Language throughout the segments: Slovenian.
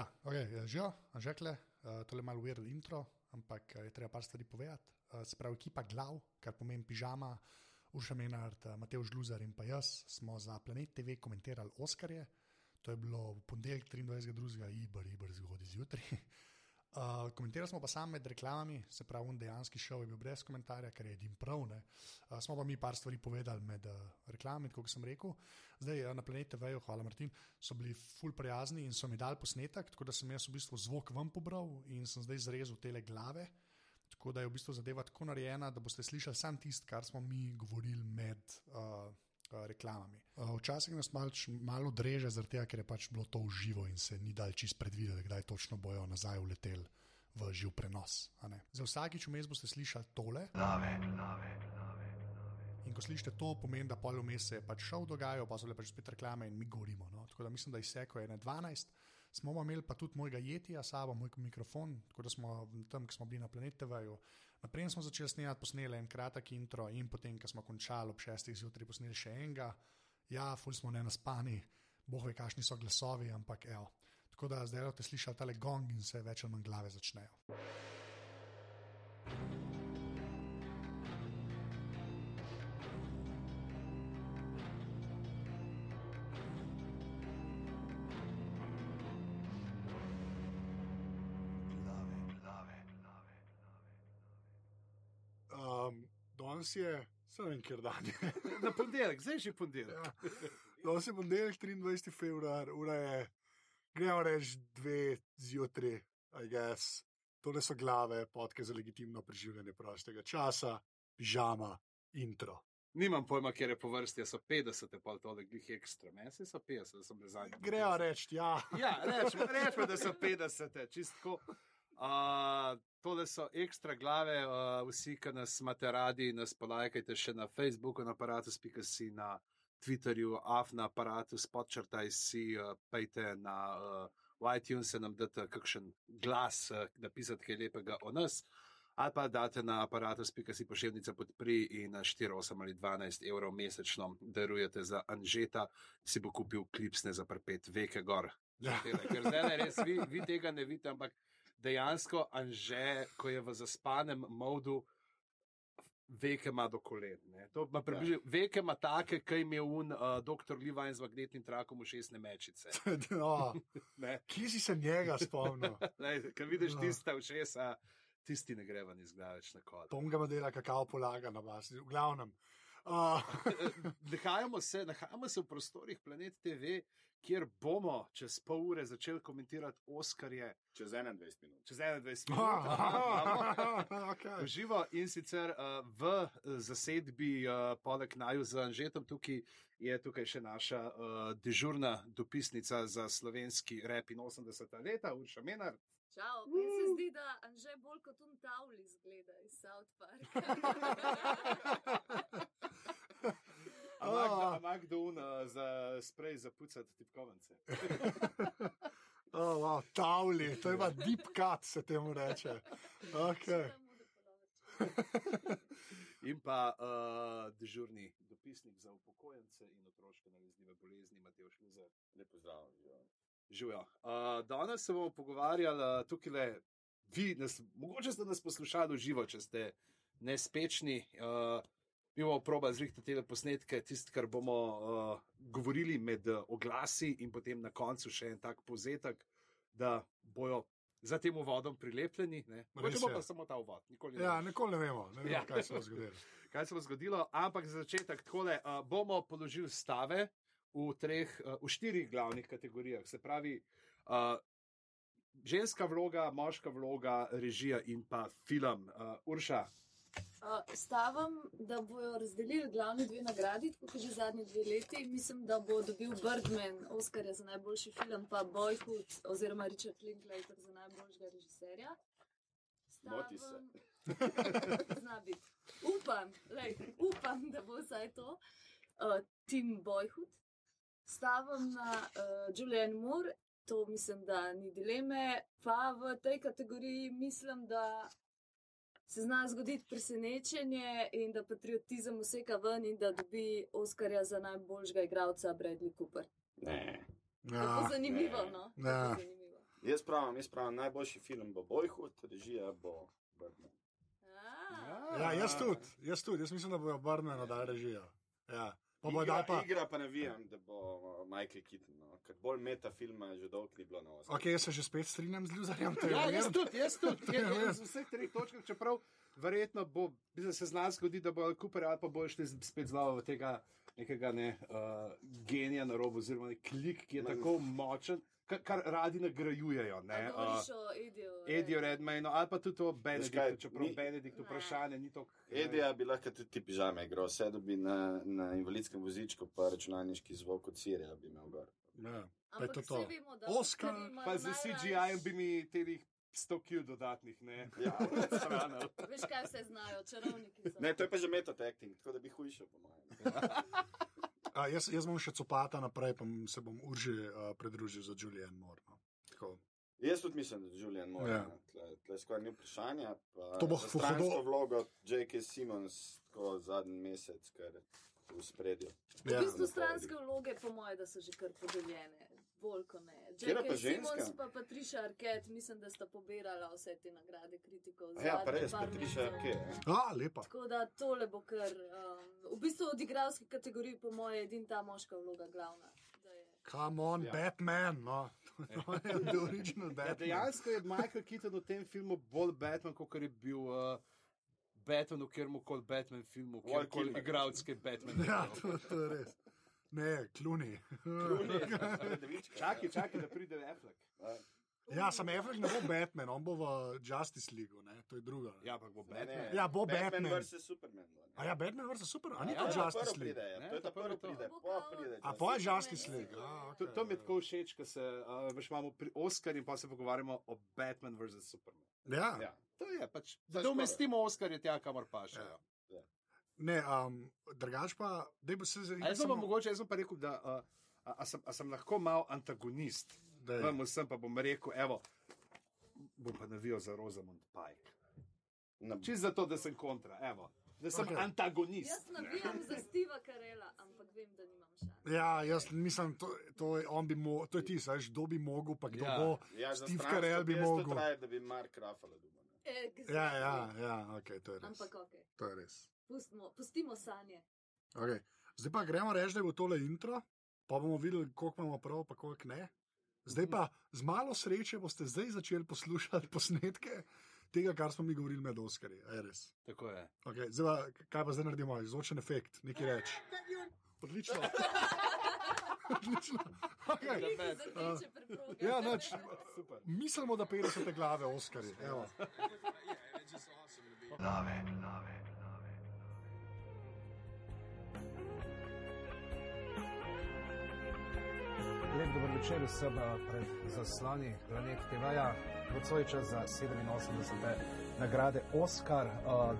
Ja, okay, že žekle, uh, to je malo weird intro, ampak uh, je treba par stvari povedati. Se pravi, ekipa glav, kar pomeni pižama, Urša Menard, Matej Žluzar in pa jaz smo za Planet TV komentirali Oskarje. To je bilo v ponedeljek 23.2. Ibr, Ibr, zgodaj zjutraj. Uh, komentirali smo pa sami med reklamami, se pravi, un dejanski šov je bil brez komentarja, ker je edin prav. Uh, smo pa mi par stvari povedali med uh, reklamami, kot sem rekel. Zdaj uh, na planete Vejo, hvala Martin, so bili ful prijazni in so mi dali posnetek, tako da sem jaz v bistvu zvok ven pobral in sem zdaj zrezal tele glave. Tako da je v bistvu zadeva tako narejena, da boste slišali samo tisto, kar smo mi govorili med. Uh, reklamami. Včasih nas malo mal odreže, tega, ker je pač bilo to v živo in se ni dal čist predvideti, kdaj točno bojo nazaj uleteli v živ prenos. Za vsakič vmes boste slišali tole. Lave, lave, lave. In ko slišite to, pomeni, da pol vmes se je pač šel dogajajo, pa so le pač spet reklame in mi govorimo. No? Tako da mislim, da je vse, ko je na 12, smo imeli pa tudi mojega jetija, sabo, moj mikrofon, tako da smo tam, ki smo bili na planetu TV. Naprej smo začeli snemati, posneli en kratek intro in potem, ko smo končali ob 6. zjutraj, posneli še enega. Ja, ful smo ne naspani, boh ve, kakšni so glasovi, ampak evo. Tako da zdaj boste slišali tale gong in se več ali manj glave začnejo. Danes je, se vem, ker dan je. Na ponedeljek, zdaj že ponedeljek. Ja. Danes je ponedeljek, 23. februar, ura je, gremo reči, dve zjutraj, I guess. Tole so glave, podke za legitimno preživljanje prostega časa, pižama, intro. Nimam pojma, kje je po vrsti, so 50, pa to je glih ekstra, meni so 50, da so bili zadnji. Grejo reči, ja. Ja, rečemo, rečemo, da so 50, čistko. Uh, tole so ekstra glave, uh, vsi, ki nas imate radi, nas polajkajte še na Facebooku, na aparatus.si, na Twitterju, af na aparatus, podčrtaj si, uh, pejte na uh, iTunes, nam date kakšen glas, uh, napisati kaj lepega o nas. Ali pa date na aparatus.si pošiljnica podpri in na 4, 8 ali 12 evrov mesečno darujete za Anžeta, si bo kupil klipsne za prpet, veke gor. Ja. Ker zdaj res, vi, vi tega ne vidite, ampak dejansko Anže, ko je v zaspanem modu, veke ima do kolen. Ja. Veke ima take, kaj je un uh, doktor Livaj z magnetnim trakom v šestne mečice. no. Kje si se njega spomnil? Ker vidiš no. tiste v šesa, tisti ne gre ven iz glave na kod. Tom ga modela, kakao polaga na vas, v glavnem. nahajamo, se, nahajamo se v prostorih Planet TV, kjer bomo čez pol ure začeli komentirati Oskarje. Čez 21 minut. Čez 21 minut. okay. Živo in sicer uh, v zasedbi, uh, poleg naju z Anžetom, tukaj je tukaj še naša uh, dežurna dopisnica za slovenski rep in 80 leta, Urša Menar. Čau, meni se zdi, da Anže bolj kot un tavli zgleda iz South Park. Ampak kdo una za sprej za pucati tipkovance? oh, wow, tavli, to je pa deep cut, se temu reče. Okay. in pa uh, dežurni dopisnik za upokojence in otroške nalezljive bolezni, Matej Šluzer. Lepo zdrav. Živijo. Uh, danes se bomo pogovarjali tukaj le, vi, nas, mogoče ste nas poslušali živo, če ste nespečni. Uh, Mi bomo proba zrihtati te posnetke, tisto, kar bomo uh, govorili med uh, oglasi, in potem na koncu še en tak povzetek, da bojo za tem uvodom prilepljeni. Bo pa samo ta uvod. Nikoli ne, ja, nikoli ne vemo, ne vemo ja. kaj se bo zgodilo. kaj se bo zgodilo, ampak za začetek takole, uh, bomo položili stave v, treh, uh, v štirih glavnih kategorijah. Se pravi, uh, ženska vloga, moška vloga, režija in pa film. Uh, Urša. Uh, stavam, da bojo razdelili glavni dve nagradi, kot že zadnji dve leti. Mislim, da bo dobil Birdman, Oscar za najboljši film, pa Boyhood oziroma Richard Linklater za najboljšega režiserja. Moti se. Zna biti. Upam, lej, upam, da bo vsaj to. Uh, Tim Boyhood. Stavam na uh, Julian Moore, to mislim, da ni dileme. Pa v tej kategoriji mislim, da se zna zgoditi presenečenje in da patriotizem vseka ven in da dobi Oskarja za najboljšega igralca Bradley Cooper. Ne. Ja, zanimivo, ne. no? Ja. Jaz pravim, jaz pravim, najboljši film bo Boyhood, režija bo Birdman. A, Ja, jaz tudi, jaz tudi, jaz mislim, da bojo Barnmana dali režijo. Ja. Pa bo dal pa. igra pa navijam, da bo uh, Michael Keaton. No. Ker bolj meta filma že dolgo ni bilo na osnovi. Ok, jaz se že spet strinjam z Ljuzarjem. je Ja, jaz weird. tudi, jaz tudi. Je Jaz, jaz z vseh treh točk, čeprav verjetno bo, mislim, se z nas zgodi, da bo Cooper ali pa bo šli z- spet zlavo v tega nekega ne, uh, genija na robu, oziroma nek klik, ki je tako močen, kar, kar radi nagrajujejo. Ne, a uh, govoriš o Ediju. Edijo Redmayno ali pa tudi o Benediktu, kaj, čeprav ni- Benedikt Ne. vprašanje ni to. Edija bi lahko tudi ti pižame igral, vse dobi na, na invalidskem vozičku, pa računalniški zvok od Sirija bi imel gor. Ja, pa je to to. vemo, da Oscar. Pa z CGI-jem bi mi telih 100 kil dodatnih, ne? Ja. Veš, kaj vse znajo, čarovniki so. Ne, to je pa že metod acting, tako da bi hujšal, po mojem. A, jaz, jaz bom še copata naprej, pa se bom urži uh, pridružil za Julian Moore. No. Tako. Jaz tudi mislim, da Julian Moore. Ja. Ja. Tle, tle skoraj ni vprašanja. pa To bo hudo. stransko vlogo J.K. Simmons, tako zadnji mesec, ker je v spredju. V Ja. bistvu stranske vloge, po mojem, da so že kar podeljene. Bolj kot ne. Katera pa ženska? Simmons pa Patricia Arquette, mislim, da sta pobirala vse te nagrade kritikov. A Ja, res, Patricia. Arquette. A, lepa. Tako da tole bo kar. Um, v bistvu od igralske kategorije, po mojem, je edina ta moška vloga glavna. Da je- Come on, Ja. Batman. No. To je the original Ja, Batman. dejansko je Michael Keaton v tem filmu bolj Batman, kot je bil uh, Batman v kjermu koli Batman filmu, kjer koli igralske Batman. Ja, to, to je res. Ne, kluni. Čakaj, čakaj, da pride Affleck. Ja, sam Affleck ne bo Batman, on bo v Justice League, ne? to je druga. Ja, ampak bo Ne, Batman. ne. Ja, bo Batman. vs. Superman. ne. A ja, Batman vs. Super, a ni Ja, to ja, Justice League. pride, ja. Ne, To je ta to to. pride, po pride. A Justice po je League. Justice League. A, To, okay. to mi je tako všeč, ko se uh, veš, imamo pri Oscar in pa se pogovarjamo o Batman vs. Superman. Ja, Ja. To je pač, To je da umestimo Oscar je tja, kamor paše. Ja. Ne, um, drugač pa, da bi se zdaj Jaz sem pa mogoče, jaz sem pa rekel, da uh, a, a, sem, a sem lahko mal antagonist. Je. Vam vsem pa bom rekel, evo, bom pa navijal za Rosamund Pike. Čisto zato, da sem kontra, evo, da sem okay. antagonist. Jaz navijam za Steva Karela, ampak vem, da nimam šanse. Ja, jaz mislim, to, to, je, on bi mo, to je ti, znaš, kdo bi mogel, pa kdo Ja. bo. Ja, Steve Carell bi jaz to mogel. traja, da bi Mark Ruffalo dobil. Exactly. Ja, ja, ja, ok, to je res. Ampak ok, To je res. Pustimo, pustimo sanje. Okay. Zdaj pa gremo reči, da bo tole intro, pa bomo videli, koliko imamo prav, pa koliko ne. Zdaj pa z malo sreče boste zdaj začeli poslušati posnetke tega, kar smo mi govorili med Oskarji. Tako je. Okay. Zdaj pa, kaj pa zdaj naredimo, zvočen efekt, nekaj reči. Odlično. Odlično. Okay. Preproge. Ja. Super. Mislimo, da 50 glave Oskarji. Evo. Lep dober večer vsem eh, pred zasloni Planet TV-ja. Nocoj čas za 87. nagrade Oscar. Eh,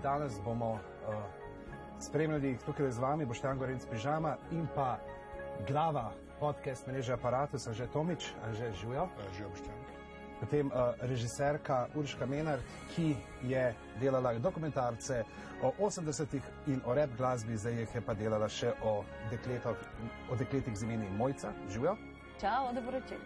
Danes bomo eh, spremljali tukaj z vami Boštjan Gorenc Pižama in pa glava podcast mreže Apparatus, Anže Tomič, Anže Žujo. Že obščen. Potem uh, režiserka Urška Menar, ki je delala dokumentarce o 80-ih in o rap glasbi, zdaj je pa delala še o, dekletov, o dekletih z imenom Mojca, živijo. Čau, dobro večer.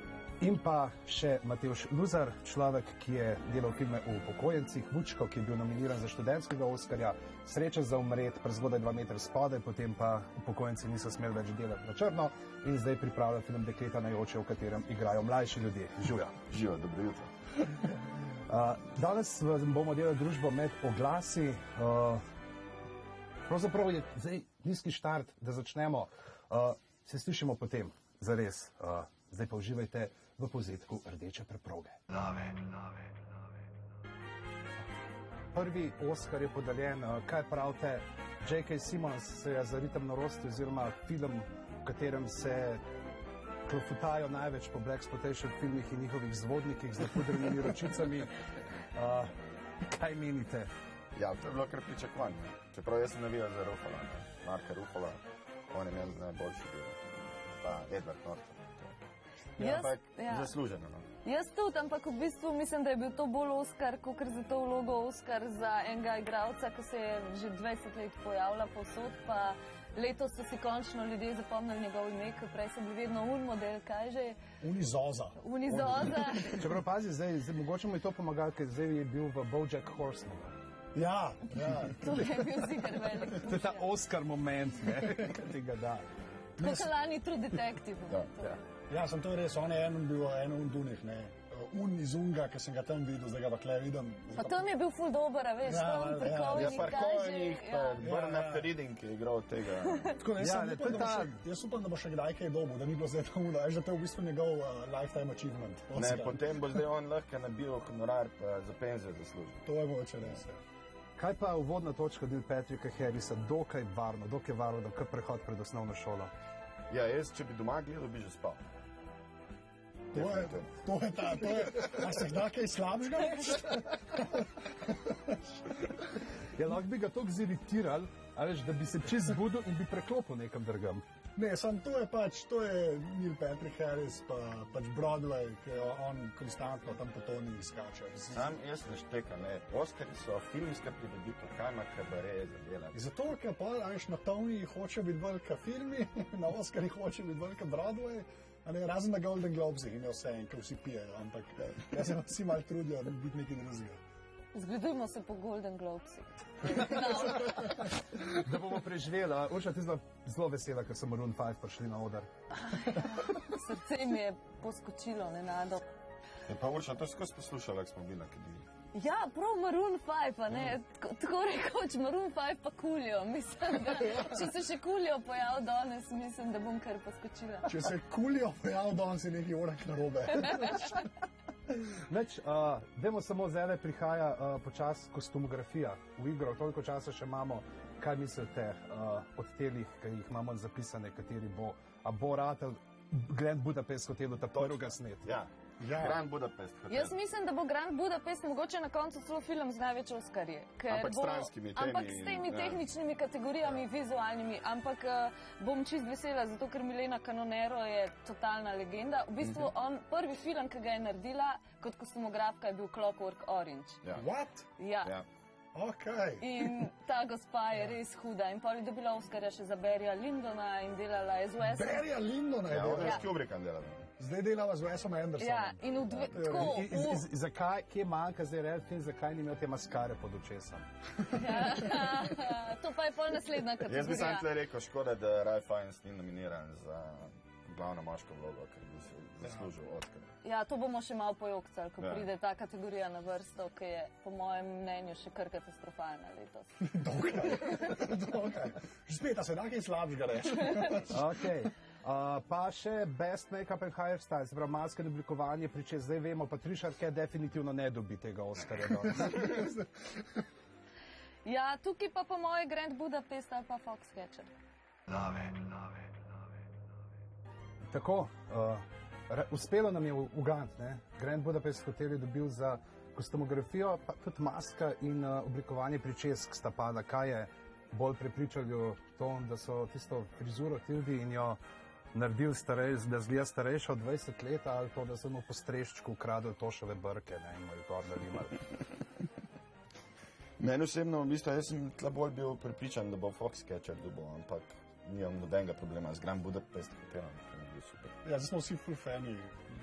In pa še Matejš Luzar, človek, ki je delal filme o upokojencih, Vučko, ki je bil nominiran za študentskega Oskarja, Sreča za umret, prezgodaj dva metra spodaj, potem pa upokojenci niso smeli več delati na črno in zdaj pripravlja film Dekleta na joče, v katerem igrajo mlajši ljudje. Živijo. Živo, dobro jutro. Uh, danes bomo delali družbo med oglasi. Uh, pravzaprav je zdaj nizki štart, da začnemo. Uh, se slišimo potem, zares. Uh, zdaj pa uživajte v povzetku rdeče preproge. Prvi Oscar je podeljen, uh, kaj pravite? J.K. Simmons se je za ritem norosti oziroma film, v katerem se klofutajo največ po Black Spotation filmih in njihovih zvodnikih z napudrenimi ročicami. Uh, kaj menite? Ja, to je bilo kar pričakovanje. Čeprav jaz sem navijal za Rufala, ne. Marka Rufala, on je imel najboljši bil. Pa Edward Norton. Ja, Jaz- ampak ja. zasluženo. No. Jaz tudi, ampak v bistvu mislim, da je bil to bolj Oscar, kot za to vlogo Oscar za enega igralca, ki se je že 20 let pojavljal posod. Pa letos so si končno ljudje zapomnili njegov ime, ker prej so bili vedno un model, kaj že, Unizoza. unizoza. Čeprav pazi, zdaj, zdaj mogoče mu je to pomagalo, ker zdaj je bil v Bojack Horseman. Ja, ja. To je bil zigar velik. To je ta Oscar moment, ne, ki ti ga da. Kot lani True Detective. Da, Ja. Ja, sem to je res, on je en bil, en un dunih, ne. Un iz unga, ki sem ga tam videl, zdaj ga pa kle vidim. Pa tam je bil ful dober, a veš, Ja, tam ja, prkovnik, Ja, kaj že. parkovnik, pa ja. Bernard Ja, ja. Feridin, ki je igral tega. Tako, da jaz, Ja, ja, ne, upam, je da ta- še, jaz upam, da bo še kdaj kaj dobil, da ni bilo zdaj to uno, veš, da to je v bistvu njegov uh, lifetime achievement. Ne, Oscar. potem bo zdaj on lahko nabil honorar za penzijo zaslužil. To je mogoče res. ja. Kaj pa uvodna točka Dil Patrika Harrisa, dokaj varno, dokaj varno, da kar prehod pred osnovno šolo. Ja, jaz, če bi doma gledal, bi že spal. To je, to je ta, to je, a se da kaj slabšega reči? Ja, lahko bi ga tako ziritiral, veš, da bi se čez zbudil in bi preklopil nekam drugam. Ne, sam to je pač, to je Neil Patrick Harris, pa pač Broadway, ki jo on konstantno tam po toni skače. Sam jaz ne štekam, ne. Oskari so filmska prireditev, kaj ima kabare za delati. Zato, ker pa, a veš, na Tony hoče biti velika filmi, na Oscarji hoče biti velika Broadway, a ne, razen na Golden Globesih in vse, in ko vsi pijejo, ampak eh, jaz se vsi malo trudijo, da bi biti nekaj drugega. Zgledujmo se po Golden Globesih. Da bomo preživeli. a, Urša, ti si zelo vesela, ker so Maroon 5 prišli na oder. Srce mi je poskočilo nenadoma. Je pa Urša to skozi poslušala, ko smo bili na kadilji. Ja, prav Maroon 5, a ne, tako- tako rekoč Maroon 5 pa kulijo. Mislim, da če se še kulijo pojav danes, mislim, da bom kar poskočila. Če se kulijo pojav danes, je nekaj urah narobe. Več, uh, dajmo samo zdaj, prihaja uh, počasi kostumografija v igro, toliko časa še imamo. Kaj mislite uh, od telih, ki jih imamo zapisane, kateri bo, a bo Ratel, Grand Budapest hotelu, ta prvega snet? Ja, Ja. Grand Budapest. hotel. Jaz mislim, da bo Grand Budapest mogoče na koncu celo film z največ Oskarji. ker Ampak bo- temi Ampak s temi ja. tehničnimi kategorijami, vizualnimi. Ampak uh, bom čist vesela, zato ker Milena Canonero je totalna legenda. V bistvu Mhm. on, prvi film, ki ga je naredila kot kostumografka, je bil Clockwork Orange. Ja. What? Ja. Ja. Ok. In ta gospa je res huda. In pol je dobila Oskarja še za Berija Lindona in delala je z Wesom. Berija Lindona je Ja, on je delal. s Kubrickom delal. Zdaj delava z Wesom Andersonom. Ja, in v dve, tako, In- in- in- in Zakaj, kje manjka zdaj real film, zakaj ni imel te maskare pod očesom? ja, to pa je pol naslednja Jaz bi sam kategorija. tle rekel, škoda, da Ralph Fiennes ni nominiran za glavno moško vlogo, ker bi si zaslužil Oscar. Ja, to bomo še malo pojokcali, ko Ja. pride ta kategorija na vrsto, ki je po mojem mnenju še kar katastrofalna letos. Okay. Spet, a se da kaj slabšega reči. Okay. Uh, pa še Best Makeup and Hairstyle, se pravi maske in oblikovanje, priče zdaj vemo, Patricia Arquette definitivno ne dobi tega Oscarja. Ja, tukaj pa po mojem Grand Budapest ali pa Foxcatcher. Tako, uh, re, uspelo nam je ugant, ne? Grand Budapest hotel je dobil za kostumografijo, pa tudi maska in uh, oblikovanje pričesk sta pada. Kaj je bolj prepričalo to, da so tisto frizuro Tildi in jo naredili starej, da zgleda starejša od 20 let, ali to, da so mu po streščku ukradli tošove brke ne? in mu je gor narimali. Meni osebno, v bistvu, jaz sem tle bolj bil pripričan, da bo Foxcatcher dobil, ampak nimam nobenega problema z Grand Budapest hotelom, mi je bil super. Ja, zdaj smo vsi full fani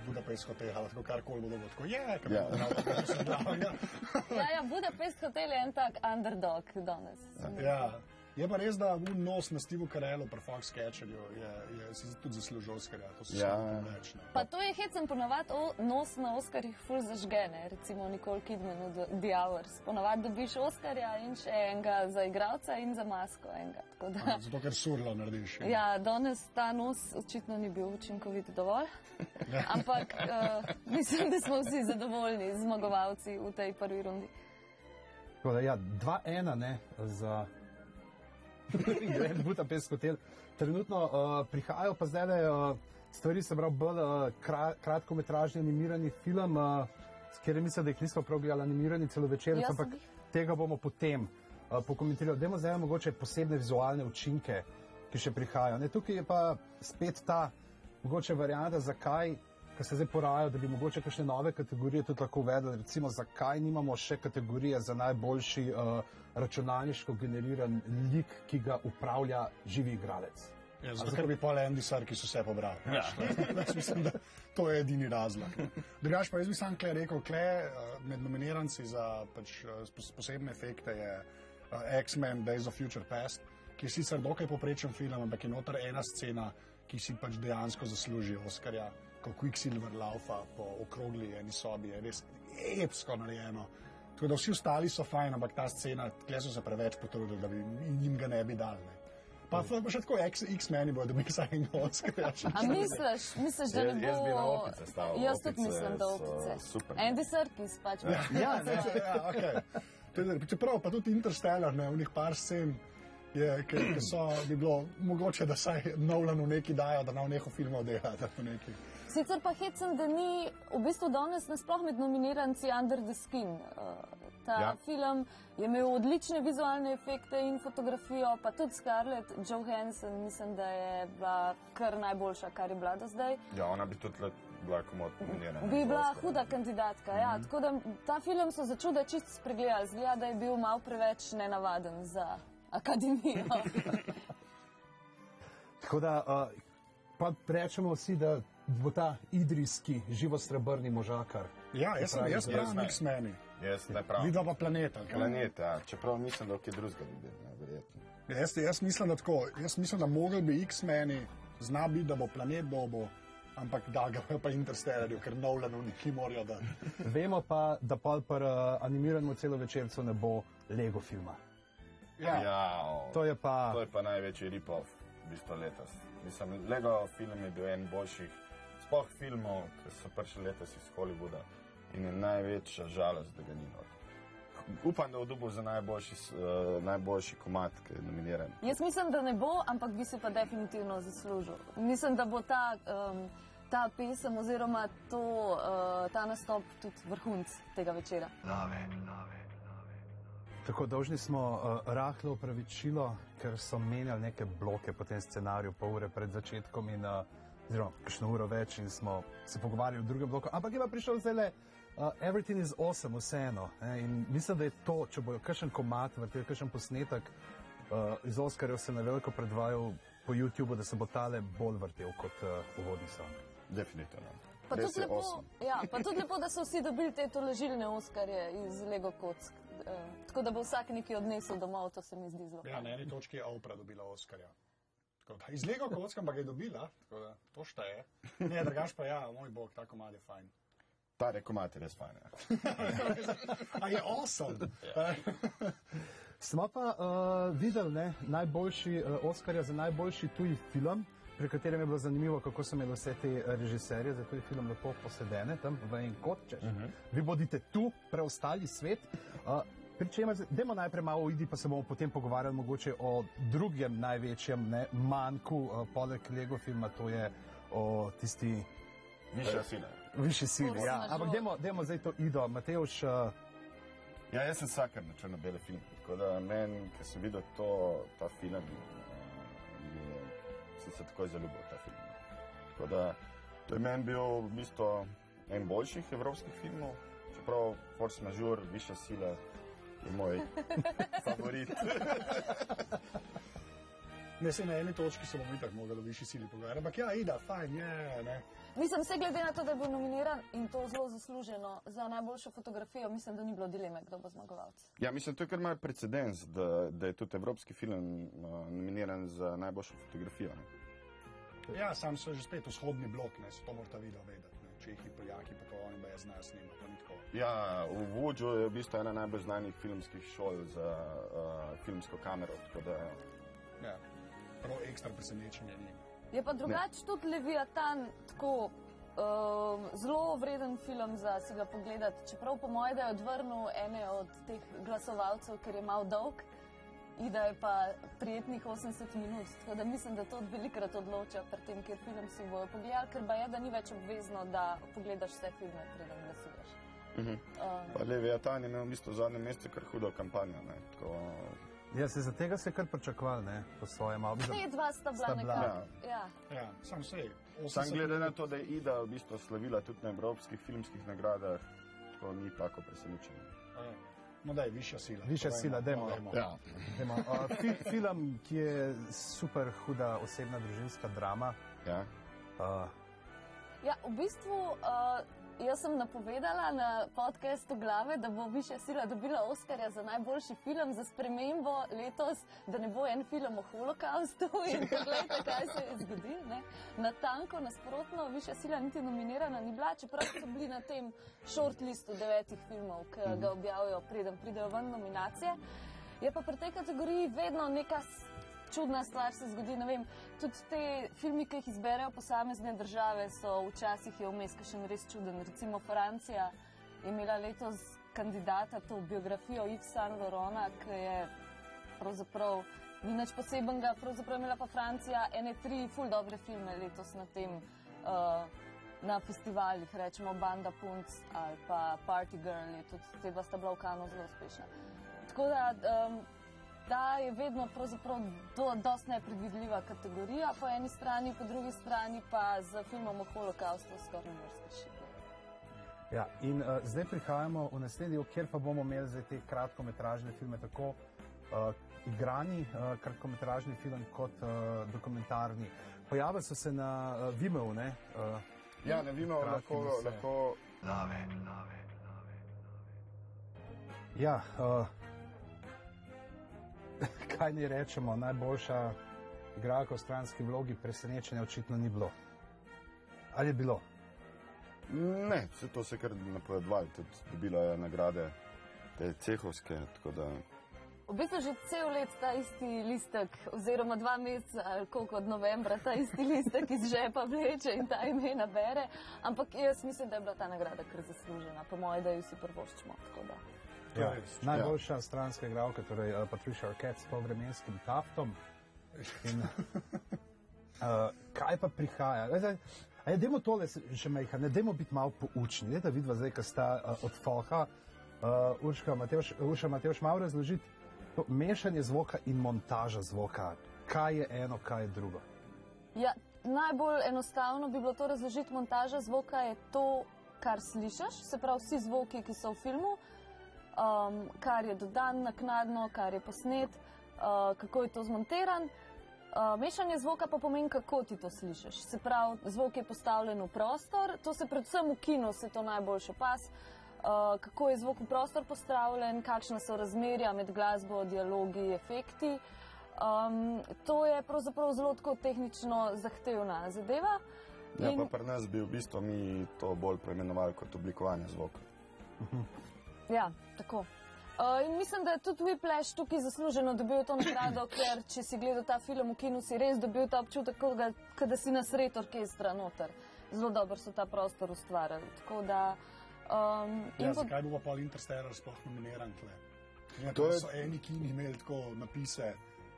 Budapest hotela, tako karkoli bo dobro. Tako je, ker Ja. bo dobro, da se glavnja. Ja, ja, Budapest hotel je en tak underdog danes. Ja. Je pa res, da v nos na Stevu Karelu, pa Foxcatcherju, je, je si tudi zaslužil Oscarja. To so Ja. ja. Ne. Pa to je hecen ponovadi o- nos na Oskarjih ful zažgene, recimo Nicole Kidman v The- Hours. Ponovadi dobiš Oskarja in še enega za igralca in za masko enega. tako da- Zato, ker surlo narediš. Ja, danes ta nos očitno ni bil učinkovit dovolj. Ampak uh, mislim, da smo vsi zadovoljni, zmagovalci v tej prvi rundi. Tako da, ja, 2-1 ne, za Grand Budapest hotel. Trenutno uh, prihajajo pa zdaj uh, stvari, se pravi, bolj uh, kra, kratkometražni animirani film, uh, kjer mislim, da jih nismo prav gledali animirani celovečerec, Jaz sem ampak tega bomo potem uh, pokomentirali. Dajmo zdaj mogoče posebne vizualne učinke, ki še prihajajo. Ne, tukaj je pa spet ta mogoče varianta, zakaj ki se zdaj porajajo, da bi mogoče kakšne nove kategorije tudi lahko uvedli. Recimo, zakaj nimamo še kategorije za najboljši uh, računalniško generiran lik, ki ga upravlja živi igralec? Ja, zato, ker bi pa le Andy Serkis vse pobral. Ja. Jaz mislim, da to je edini razlog. Drugač pa jaz bi sam kle rekel, kle eh, med nominiranci za pač, pos- posebne efekte je eh, X-Men Days of Future Past, ki je sicer dokaj poprečen film, ampak je noter ena scena, ki si pač dejansko zasluži Oscarja, ko Quicksilver laufa po okrogli eni sobi, je res epsko narejeno. Tako da vsi ostali so fajn, ampak ta scena, tle so se preveč potrudili, da bi jim ga ne bi dali. ne. Pa, pa še tako X- X-meni bodo dobili vsaj enega Oscarja. A misliš, misliš, da ne Jaz- bo... jaz bi na opice stavil. Jaz tudi Opice mislim, da opice. super. Andy Serkis pač. Ja, ne, ja, okay. Tudi, čeprav pa tudi Interstellar, ne, v njih par scen, je, ki, ki so, bi bilo mogoče, da saj Nolanu neki dajo, da na neho filmov dela. Da. Sicer pa hecem, da ni v bistvu danes nasploh med nominiranci Under the Skin. Uh, Ta ja. Film je imel odlične vizualne efekte in fotografijo, pa tudi Scarlett Johansson, mislim, da je bila kar najboljša, kar je bila do zdaj. Ja, ona bi tudi bila komod nominirana. Bi bila Oscar. huda kandidatka. Ja. Mhm. Tako da ta film so začuda čist spregledali. Zgleda, da je bil mal preveč nenavaden za akademijo. Tako da uh, pa rečemo vsi, da bo ta idrijski živostrebrni možakar. Ja, jaz sem, jaz pravim ne. X-meni. Jaz ne pravim. Vidva pa planeta. kaj? Planet, ja. Čeprav mislim, da je kje drugega bi bil, ne, verjetno. Ja, Jaz, jaz mislim, da tako. Jaz mislim, da mogel bi X-meni, zna biti, da bo planet dobo, ampak da ga pa Interstellarju, ker Nolanu neki morajo da. Vemo pa, da pa pri uh, animiranemu celovečercu ne bo Lego filma. Ja, ja. Ja, o, To je pa. to je pa največji rip-off v bistvu letos. Mislim, Lego film je bil en boljših, sploh filmov, ki so prišli letos iz Hollywooda in je največja žalost, da ga ni not. Upam, da bo dobil za najboljši, uh, najboljši komat, ki je nominiran. Jaz mislim, da ne bo, ampak bi se pa definitivno zaslužil. Mislim, da bo ta, um, ta pesem oziroma to, uh, ta nastop tudi vrhunc tega večera. Tako dolžni smo uh, rahlo opravičilo, ker so menjali neke bloke po tem scenariju, pol ure pred začetkom in uh, oziroma kakšno uro več in smo se pogovarjali o drugem bloku. Ampak je pa prišel zdaj uh, Everything is awesome, vseeno. Ne? In mislim, da je to, če bojo kakšen komat vrtel, kakšen posnetek uh, iz Oskarjev se na veliko predvajal po YouTubu, da se bo tale bolj vrtel kot uh, uvodni song. Definitivno. Pa tudi, lepo, awesome. ja, pa tudi lepo, da so vsi dobili te tolažilne oskarje iz Lego kock. Uh, tako da bo vsak nekaj odnesel domov, to se mi zdi zelo. ja, na eni točki je Oprah dobila Oscarja. Iz Lego kocka pa ga je dobila, tako da to šteje. Ne, drugač pa ja, moj bog, ta komad je fajn. Ta rekomat je res fajn. Ja. A je awesome. Smo pa uh, videli ne, najboljši uh, Oscarja za najboljši tuji film, pri katerem je bilo zanimivo, kako so imeli vse te eh, režiserje za tuji film lepo posedene tam v en kot. Češ. Uh -huh. Vi bodite tu, preostali svet. Uh, Pričemer, dajmo najprej malo uidi, pa se bomo potem pogovarjali mogoče o drugem največjem ne, manjku, uh, poleg Lego filma, to je o tisti Višja sila. višji sili. Force Ja. majeure. Ampak dajmo, dajmo zdaj to ido. Mateuš, uh, Ja, jaz sem sakar na črno-bele filme. Tako da meni, ki sem videl to, ta film, je, sem se takoj zaljubil v ta film. Tako da to je meni bil v bistvu en boljših evropskih filmov, čeprav Force Majeure, Višja sila je moj favorit. Ne, se na eni točki se bomo itak mogli v višji sili pogovarjati, ampak ja, ida, fajn, je, ne. Mislim, vse glede na to, da je bil nominiran in to zelo zasluženo za najboljšo fotografijo, mislim, da ni bilo dileme, kdo bo zmagovalec. Ja, mislim, to je kar mal precedens, da, da je tudi evropski film uh, nominiran za najboljšo fotografijo. Ne? Ja, sam so že spet vzhodni blok, ne, so to morate video vedeti, ne. Čehi, Poljaki, pa to oni brez nas snima, to ni tako. Ja, v Vudžu je v bistvu ena najbolj znanih filmskih šol za uh, filmsko kamero. tako Da, Ja, prav ekstra presenečenje ni. Je pa drugače tudi Leviatan tako um, zelo vreden film za si ga pogledati, čeprav po mojem, da je odvrnil ene od teh glasovalcev, ker je mal dolg. In da je pa prijetnih 80 minut. Tako da mislim, da to velikrat odloča pri tem, ker film si bojo pogledali, ker pa je, da ni več obvezno, da pogledaš vse filme, preden glasuješ. Uh -huh. Um, Leviatan je imel v bistvu v zadnjem mesecu kar hudo kampanjo. Ne? Tako, ja, se za tega se kar pričakovali, ne, po svojem malo. Te dva sta bila Sta bila. nekako. Ja. Ja, sam sej. Sam glede na to, da je Ida v bistvu slavila tudi na evropskih filmskih nagradah, to ni tako presenečenje. No, da je višja sila. Višja Povejmo, sila, dajmo. povejmo. Ja. Dajmo, uh, fi, film, ki je super huda osebna družinska drama. Ja. Uh, Ja, v bistvu uh, jaz sem napovedala na podkastu Glave, da bo Višja sila dobila Oscarja za najboljši film za spremembo letos, da ne bo en film o holokaustu in pogledajte, kaj se je zgodilo. Na tanko nasprotno, Višja sila niti nominirana ni bila, čeprav so bili na tem shortlistu devetih filmov, ki ga objavijo, preden pridejo ven nominacije. Je pa pri tej kategoriji vedno neka čudna stvar se zgodi. ne Vem, tudi te filme, ki jih izberejo posamezne države, so včasih je vmes še res čuden. Recimo Francija je imela letos kandidata to biografijo Yves Saint Laurenta, ki je pravzaprav ni nič posebenega. Pravzaprav imela pa Francija ene tri ful dobre filme letos na tem. Uh, Na festivalih, rečemo Banda Punc ali pa Party Girl, tudi te dva sta bila v Kanu zelo uspešna. Tako da um, ta je vedno pravzaprav do, dosti nepredvidljiva kategorija po eni strani, po drugi strani pa z filmom o holokaustu skoraj ne moreš rešiti. ja, in uh, zdaj prihajamo v naslednji del, kjer pa bomo imeli zdaj te kratkometražne filme, tako uh, igrani uh, kratkometražni film kot uh, dokumentarni. Pojavili so se na uh, Vimeo, ne? Uh, Ja, ne vemo, Kratki lahko, nasvet. lahko Ja, uh, kaj naj rečemo, najboljša igralka v stranski vlogi, presenečenja očitno ni bilo. Ali je bilo? Ne, vse to se je kar napovedovali, tudi dobila je nagrade, te cehovske, tako da V bistvu že cel let ta isti listek, oziroma dva meseca, ali koliko od novembra, ta isti listek iz žepa vleče in ta imena bere. Ampak jaz mislim, da je bila ta nagrada kar zaslužena, po mojem, da jo vsi prvoščimo. To Ja, res. najboljša ja. stranska igralka, torej uh, Patricia Arquette s povremenskim taftom. In, uh, kaj pa prihaja? Zdaj, a je, dajmo tole še mejha, ne dajmo biti malo poučni, ne, da vidva zdaj, ko sta uh, od foha, uh, Urška Urša Mateoš malo razložiti to mešanje zvoka in montaža zvoka. Kaj je eno, kaj je drugo? Ja, najbolj enostavno bi bilo to razložiti. Montaža zvoka je to, kar slišiš, se pravi vsi zvoki, ki so v filmu, um, kar je dodan naknadno, kar je posnet, uh, kako je to zmontiran. Uh, mešanje zvoka pa pomeni, kako ti to slišiš. Se pravi, zvok je postavljen v prostor, to se predvsem v kinu se to najboljše pas. Uh, kako je zvok v prostor postavljen, kakšna so razmerja med glasbo, dialogi, efekti. Um, to je pravzaprav zelo tako tehnično zahtevna zadeva. Ja, In- pa pri nas bi v bistvu mi to bolj preimenovali kot oblikovanje zvoka. Ja, tako. Uh, in mislim, da je tudi Whiplash tukaj zasluženo dobil to nagrado, ker če si gledal ta film v kinu, si res dobil ta občutek, kot da si na sred orkestra noter. Zelo dobro so ta prostor ustvarjali. Tako da. Um, Ja, in zakaj bo pa pol Interstellar sploh nominiran tle? Ja, To je- so eni kini imeli tako napise.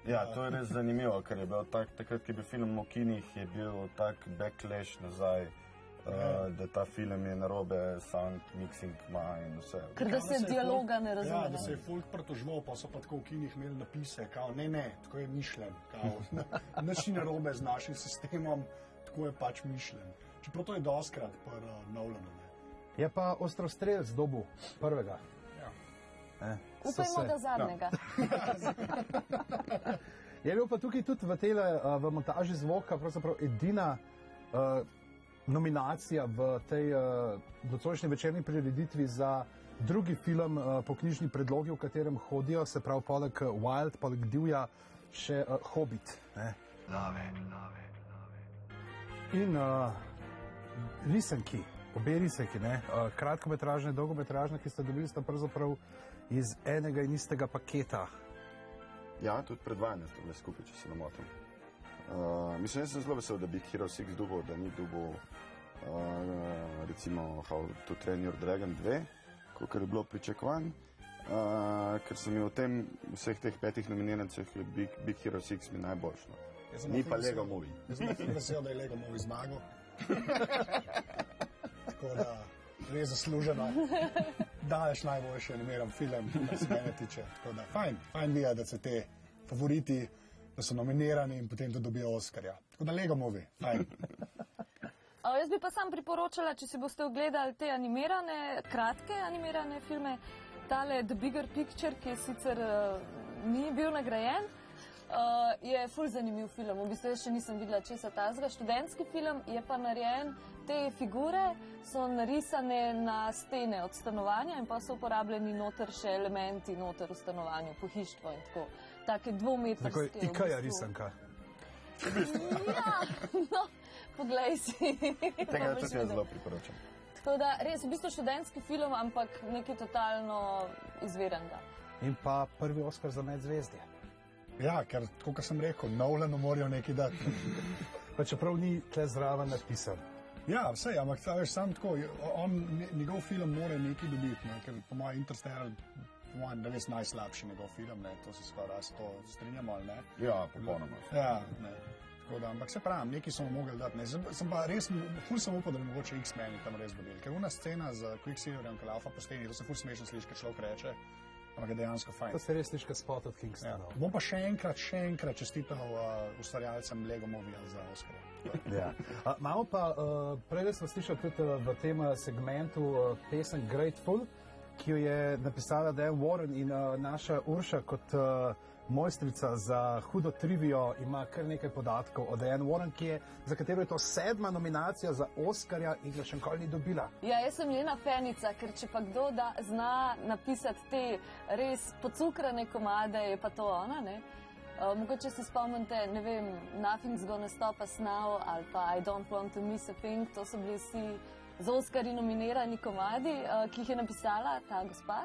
Ja, to je res zanimivo, ker je bil tak, takrat, ko je bil film o kinih, je bil tak backlash nazaj, Ja. Uh, da ta film je narobe, sound mixing ima in vse. Ker da se je dialoga folk- ne razume. Ja, da se je folk pritožval, pa so pa tako v kinih imeli napise, kao, ne, ne, tako je mišljen. kao, Nič ni narobe z našim sistemom, tako je pač mišljen. Čeprav to je doskrat pri uh, Nolanu. Ne. Je pa ostrostrelc dobu prvega. Ja. Eh, Upajmo, se- da zadnjega. Je bil pa tukaj tudi v, tele, uh, v montaži zvoka pravzaprav edina uh, nominacija v tej nocojšnji večerni prireditvi za drugi film uh, po knjižni predlogi, v katerem hodijo, se pravi poleg uh, Wild, poleg Divja, še Hobbit. Ne? In uh, risanki, obe risanki, ne, uh, kratkometražne dolgometražne, ki ste dobili, sta pravzaprav iz enega in istega paketa. Ja, tudi predvajanje ste bile skupaj, če se ne motim. Uh, mislim, jaz sem zelo vesel, da bi Hero 6 dugo, da ni dugo, uh, recimo How to Train Your Dragon 2, kot je bilo pričakovan. Uh, ker se mi v tem, vseh teh petih nominirancih, je Big, Big Hero 6 mi najboljši. No. Sem Ni pa vesel- Lego Movie. Jaz sem vesel, da je Lego Movie zmagal. Tako da res zasluženo. Daleč najboljši animiran film, kar se mene tiče. Tako da fajn, fajn videti, da se te favoriti, da so nominirani in potem tudi dobijo Oscarja. Tako da Movie, fajn. Uh, jaz bi pa sam priporočala, če si boste ogledali te animirane, kratke animirane filme, tale The Bigger Picture, ki je sicer uh, ni bil nagrajen. Uh, je ful zanimiv film, v bistvu jaz še nisem videla česa tazga. Študentski film je pa narejen, te figure so narisane na stene od stanovanja in pa so uporabljeni noter še elementi noter v stanovanju, pohištvo in tako. Take Tako dvometrske. je Ikaja risanka. Ja, no, poglej si. Tega boš tudi jaz zelo priporočam. Tako da res v bistvu študentski film, ampak nekaj totalno izvirenega. In pa prvi Oscar za medzvezdje. Ja, ker, kot sem rekel, Nolanu morajo nekaj dati. Pa čeprav ni tle zraven napisan. Ja, vse, ampak ta veš, sam tako, on, nje- njegov film mora nekaj dobiti, ne, ker po mojem Interstellar, mojem, ne res najslabši njegov film, ne, to se skoraj s to strinjamo, ali ne? Ja, popolnoma. Ja, ne. Tako da, ampak se pravi, nekaj smo mogli dati. Ne. Sem, pa res, ful sem upal, da bi mogoče X-meni tam res dobili. Ker una scena z Quicksilverjem, ki laufa po steni, to se ful smešno sliši, ker človek reče, ampak je dejansko fajn. To se res sliši spot od Ja. Kingstona. Bom pa še enkrat, še enkrat čestital uh, ustvarjalcem Lego Movie za Oscar. Ja. A, Imamo pa, uh, prej smo slišali tudi uh, v tem uh, segmentu uh, pesem Grateful, ki jo je napisala Dan Warren in uh, naša Urša kot uh, mojstrica za hudo trivijo ima kar nekaj podatkov o Dan Warren, je, za katero je to sedma nominacija za Oscarja in ga še nikoli ni dobila. Ja, jaz sem njena fenica, ker če pa kdo da, zna napisati te res pocukrane komade, je pa to ona. Ne? Uh, mogoče se spomnite, ne vem, Nothing's Gonna Stop Us Now ali pa I Don't Want to Miss a Thing, to so bili vsi za Oscari nominirani komadi, uh, ki jih je napisala ta gospa.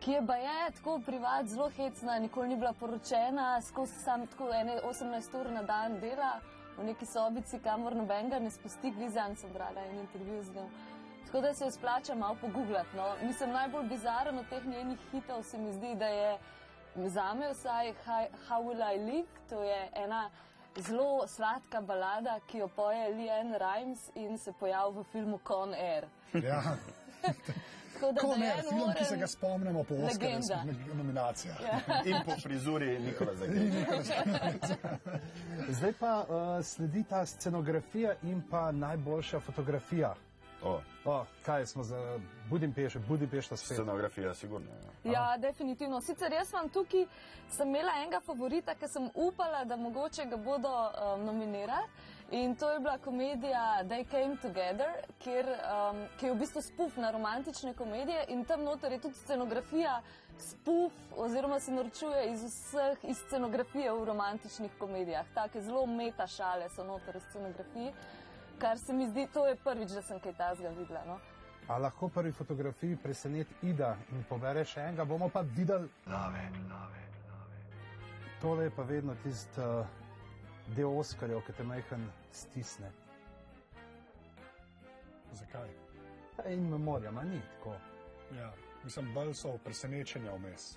Ki je pa je tako privat, zelo hecna, nikoli ni bila poročena, skozi sam tako ene 18 ur na dan dela v neki sobici, kamor nobenega ne spusti, glizan sem brala en intervju z njo. Tako da se jo splača malo pogooglati. No. Mislim, najbolj bizaren od teh njenih hitov se mi zdi, da je za me vsaj How Will I Live, to je ena zelo sladka balada, ki jo poje Leanne Rimes in se pojavi v filmu Con Air. Ja, Tako da ne, Diane film, ki se ga spomnimo po. Oscarskih nominacijah. Ja. In po frizuri Nikola Zagaj. Zdaj pa uh, sledi ta scenografija in pa najboljša fotografija. O, O, kaj smo za Budimpešta, Budimpešta spet. scenografija, sigurno. Ja. Ja, definitivno. Sicer jaz vam tukaj sem imela enega favorita, ki sem upala, da mogoče ga bodo um, nominirali. In to je bila komedija They Came Together, kjer, um, ki je v bistvu spuf na romantične komedije in tam noter je tudi scenografija spuf oziroma se norčuje iz vseh iz scenografije v romantičnih komedijah. Take zelo meta šale so noter v scenografiji, kar se mi zdi, to je prvič, da sem kaj tazga videla. No? A lahko prvi fotografiji preseneti Ida in pobere še enega, bomo pa videli. Love, love, love. Tole je pa vedno tisti uh, del Oskarjev, ki te majhen stisne. Zakaj? Pa In memorija, ma ni tako. Ja, mislim, bolj so presenečenja vmes.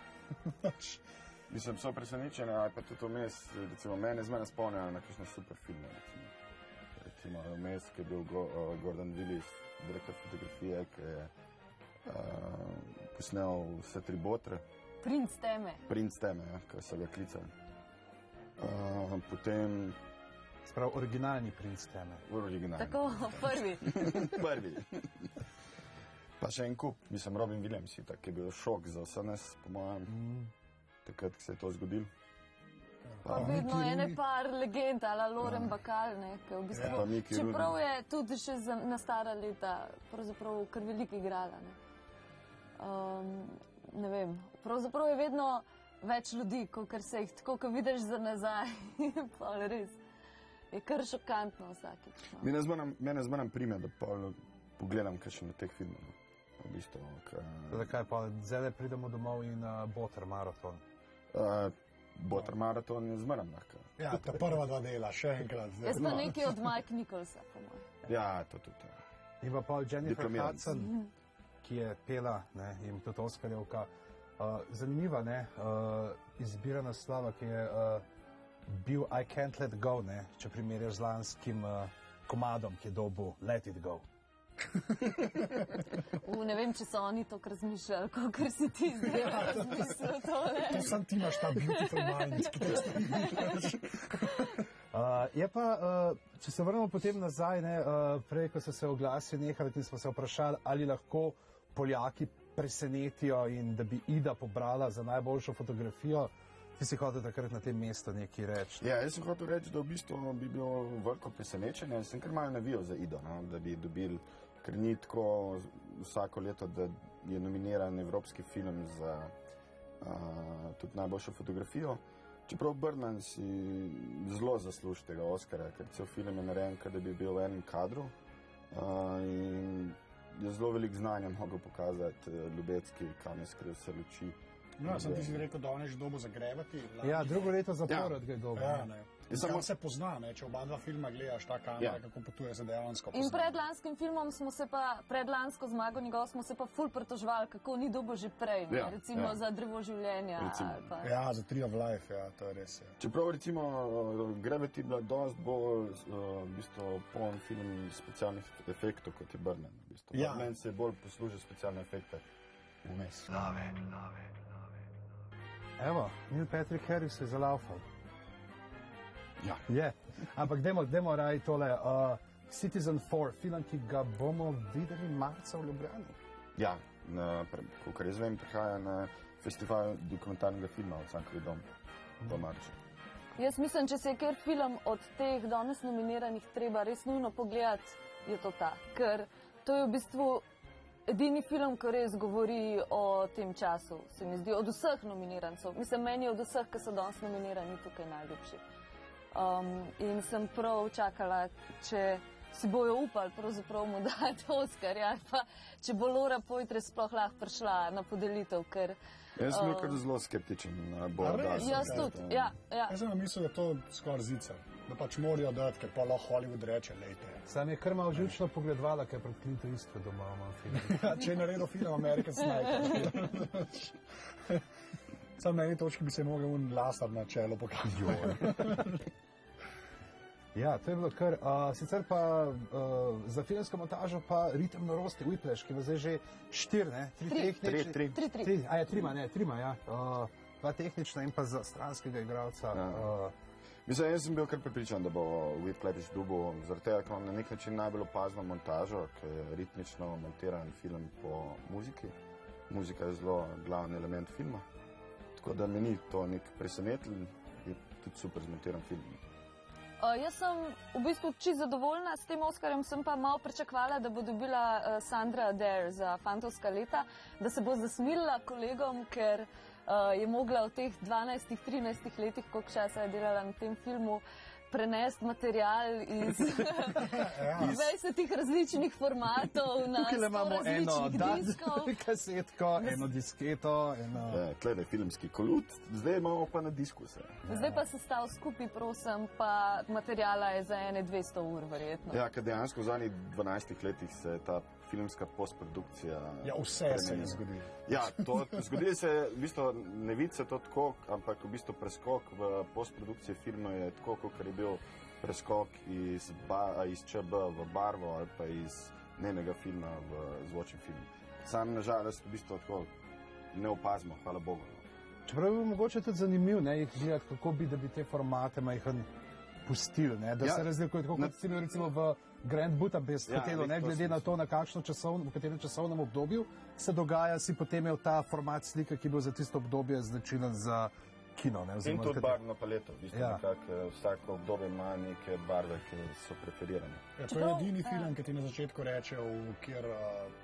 Mislim, so presenečeni, ali pa tudi vmes, recimo, mene zmeraj spomnijo na kakšne super filme. Recimo, recimo vmes, ki je bil Go, uh, Gordon Willis, direktor fotografije, ki je uh, posnel vse tri botre, Princ teme. princ teme, ja, ki so ga klicali. Uh, potem Sprav originalni princ teme. originalni. Tako, prvi. Prvi. Pa še en kup, mislim, Robin Williams, ki je bil šok za vse nas, po mojem, Mm. takrat, ko se je to zgodilo. Pa Pa, vedno ene Rooney. par legend, ali Loren Bakal, ne, ki v bistvu, Mickey čeprav je tudi še za, na stara leta, pravzaprav kar veliko igrala. Ne. Um, ne vem, pravzaprav je vedno več ljudi, kot se jih tako, ko vidiš za nazaj. pa res, je kar šokantno vsakič. No. Mene zmeraj- Mene zmeraj prime, da pol pogledam kakšen od teh filmov. no. V bistvu, ka, Zakaj pa zdaj pridemo domov in uh, boter maraton? uh, Botar maraton je zmeraj lahko. Ja, ta prva dva dela, še enkrat. zdaj. Jaz pa nekaj od Mike Nicholsa, po mojem. Ja, to tudi. Ja. In pa pol Jennifer. Hudson, ki je pela ne, in tudi Oskarjevka. Uh, zanimiva ne, uh, izbira naslova, ki je uh, bil I Can't Let Go, ne, če primerjaš z lanskim uh, komadom, ki je dobil Let It Go. U, ne vem, če so oni to razmišljali, kot si ti zdaj razmišljal. tole. To sam ti imaš ta beautiful mind. ki to Uh, je pa, uh, če se vrnemo potem nazaj, ne, uh, prej, ko so se oglasi nehali in smo se vprašali, ali lahko Poljaki presenetijo in da bi Ida pobrala za najboljšo fotografijo. Ti si hotel takrat na tem mestu nekaj reči. Ja, jaz sem hotel reči, da v bistvu bi bilo veliko presenečenje. Sem kar malo navijal za Ido, no, da bi dobili, ker ni tako vsako leto, da je nominiran evropski film za uh, tudi najboljšo fotografijo. Čeprav Brnan si zelo zasluži tega Oscara, ker cel film je narejen, da bi bil v enem kadru uh, in je zelo velik znanja mogel pokazati uh, Ljubecki, kam je skril vse luči. No, sem ti si rekel, da on je že dobo zagrebati. Ja, drugo leto zapored ja. ga je dobro. Ja, ne. Samo se pozna, ne? če oba dva filma gledaš, ta kamera, ja. kako potuje za dejansko. In pred lanskim filmom smo se pa, pred lansko zmago njegov smo se pa ful pretožvali, kako ni dobo že prej, ja, recimo ja. za drevo življenja. Ja, za Tree of Life, ja, to je res. Ja. Čeprav recimo Gravity bila dost bolj v bistvu poln film specialnih efektov kot je Brnen. V bistvu. Ja. Meni se bolj posluži specialne efekte. Vmes. Evo, Neil Patrick Harris je zalaufal. Ja. Je. Ampak dajmo, dajmo raj tole. Uh, Citizen 4, film, ki ga bomo videli marca v Ljubljani. Ja, kot jaz vem, prihaja na festival dokumentarnega filma od Sankovi dom do marca. Jaz mislim, če se je kjer film od teh danes nominiranih treba res nujno pogledati, je to ta. Ker to je v bistvu edini film, ki res govori o tem času, se mi zdi, od vseh nominirancev. Mislim, meni od vseh, ki so danes nominirani, tukaj najljubši. Um, in sem prav čakala, če si bojo upali pravzaprav mu dati Oscar, ja, pa če bo Laura Poitre sploh lahko prišla na podelitev, ker Jaz sem bil uh, zelo skeptičen. Jaz tudi. Ja, ja. Jaz sem mislil, da to skoraj zica da pač morajo dati, ker pa lahko Hollywood reče, lejte. Sam je kar malo žučno pogledovala, ker pred Clinton isto doma imam film. Če je naredil film American Sniper. Sam na eni točki bi se mogel un lasar na čelo pokazati. Ja, to je bilo kar. Uh, sicer pa uh, za filmsko montažo pa ritem norosti, Whiplash, ki ima zdaj že štiri, ne? Tri, tri, tri. Tri, tri. tri. tri. A je trima, ne, trima, ja. Uh, dva tehnična in pa za stranskega igralca. Ja. Uh, Mislim, jaz sem bil kar pripričan, da bo Whiplash dubo, zaradi tega, ker ima na nek način najbolj opazno montažo, ker je ritmično montiran film po muziki. Muzika je zelo glavni element filma. Tako da mi ni to nek presenetljiv, je tudi super zmontiran film. Uh, jaz sem v bistvu čisto zadovoljna s tem Oskarjem, sem pa malo pričakvala, da bo dobila uh, Sandra Adair za Fantovska leta, da se bo zasmilila kolegom, ker uh, je mogla v teh 12-13 letih, koliko časa je delala na tem filmu, prenesti material iz 20 ja. različnih formatov. Tukaj imamo eno kasetko, eno disketo. Eno... Ja, Klede filmski kolut, zdaj imamo pa na diskuse. Zdaj pa se stav skupaj, prosim, pa materijala je za ene 200 ur, verjetno. Ja, ker dejansko v zadnjih 12 letih se je ta filmska postprodukcija. Ja, vse premeni. se je zgodilo. Ja, zgodilo se je, v bistvu, ne vidi se to tako, ampak v bistvu preskok v postprodukciji filma je tako, kot je bil preskok iz, ba, iz ČB v barvo ali pa iz njenega filma v zvočni film. Sam nažalost v bistvu tako ne opazimo, hvala Bogu. No. Čeprav je mogoče tudi zanimivo, ne, jih gledati, kako bi, da bi te formate majhen pustili, ne, da ja, se razlikuje, tako kot na, recimo v Grand Budapest ja, hotelu, ne glede na to, na kakšno časovno, v katerem časovnem obdobju se dogaja, si potem imel ta format slike, ki bo za tisto obdobje značilen za kino. Ne, In tudi barvno paleto, v bistvu, ja. nekak, eh, vsako obdobje ima neke barve, ki so preferirane. Ja, to je edini ja. film, ki ti na začetku reče, v kjer uh,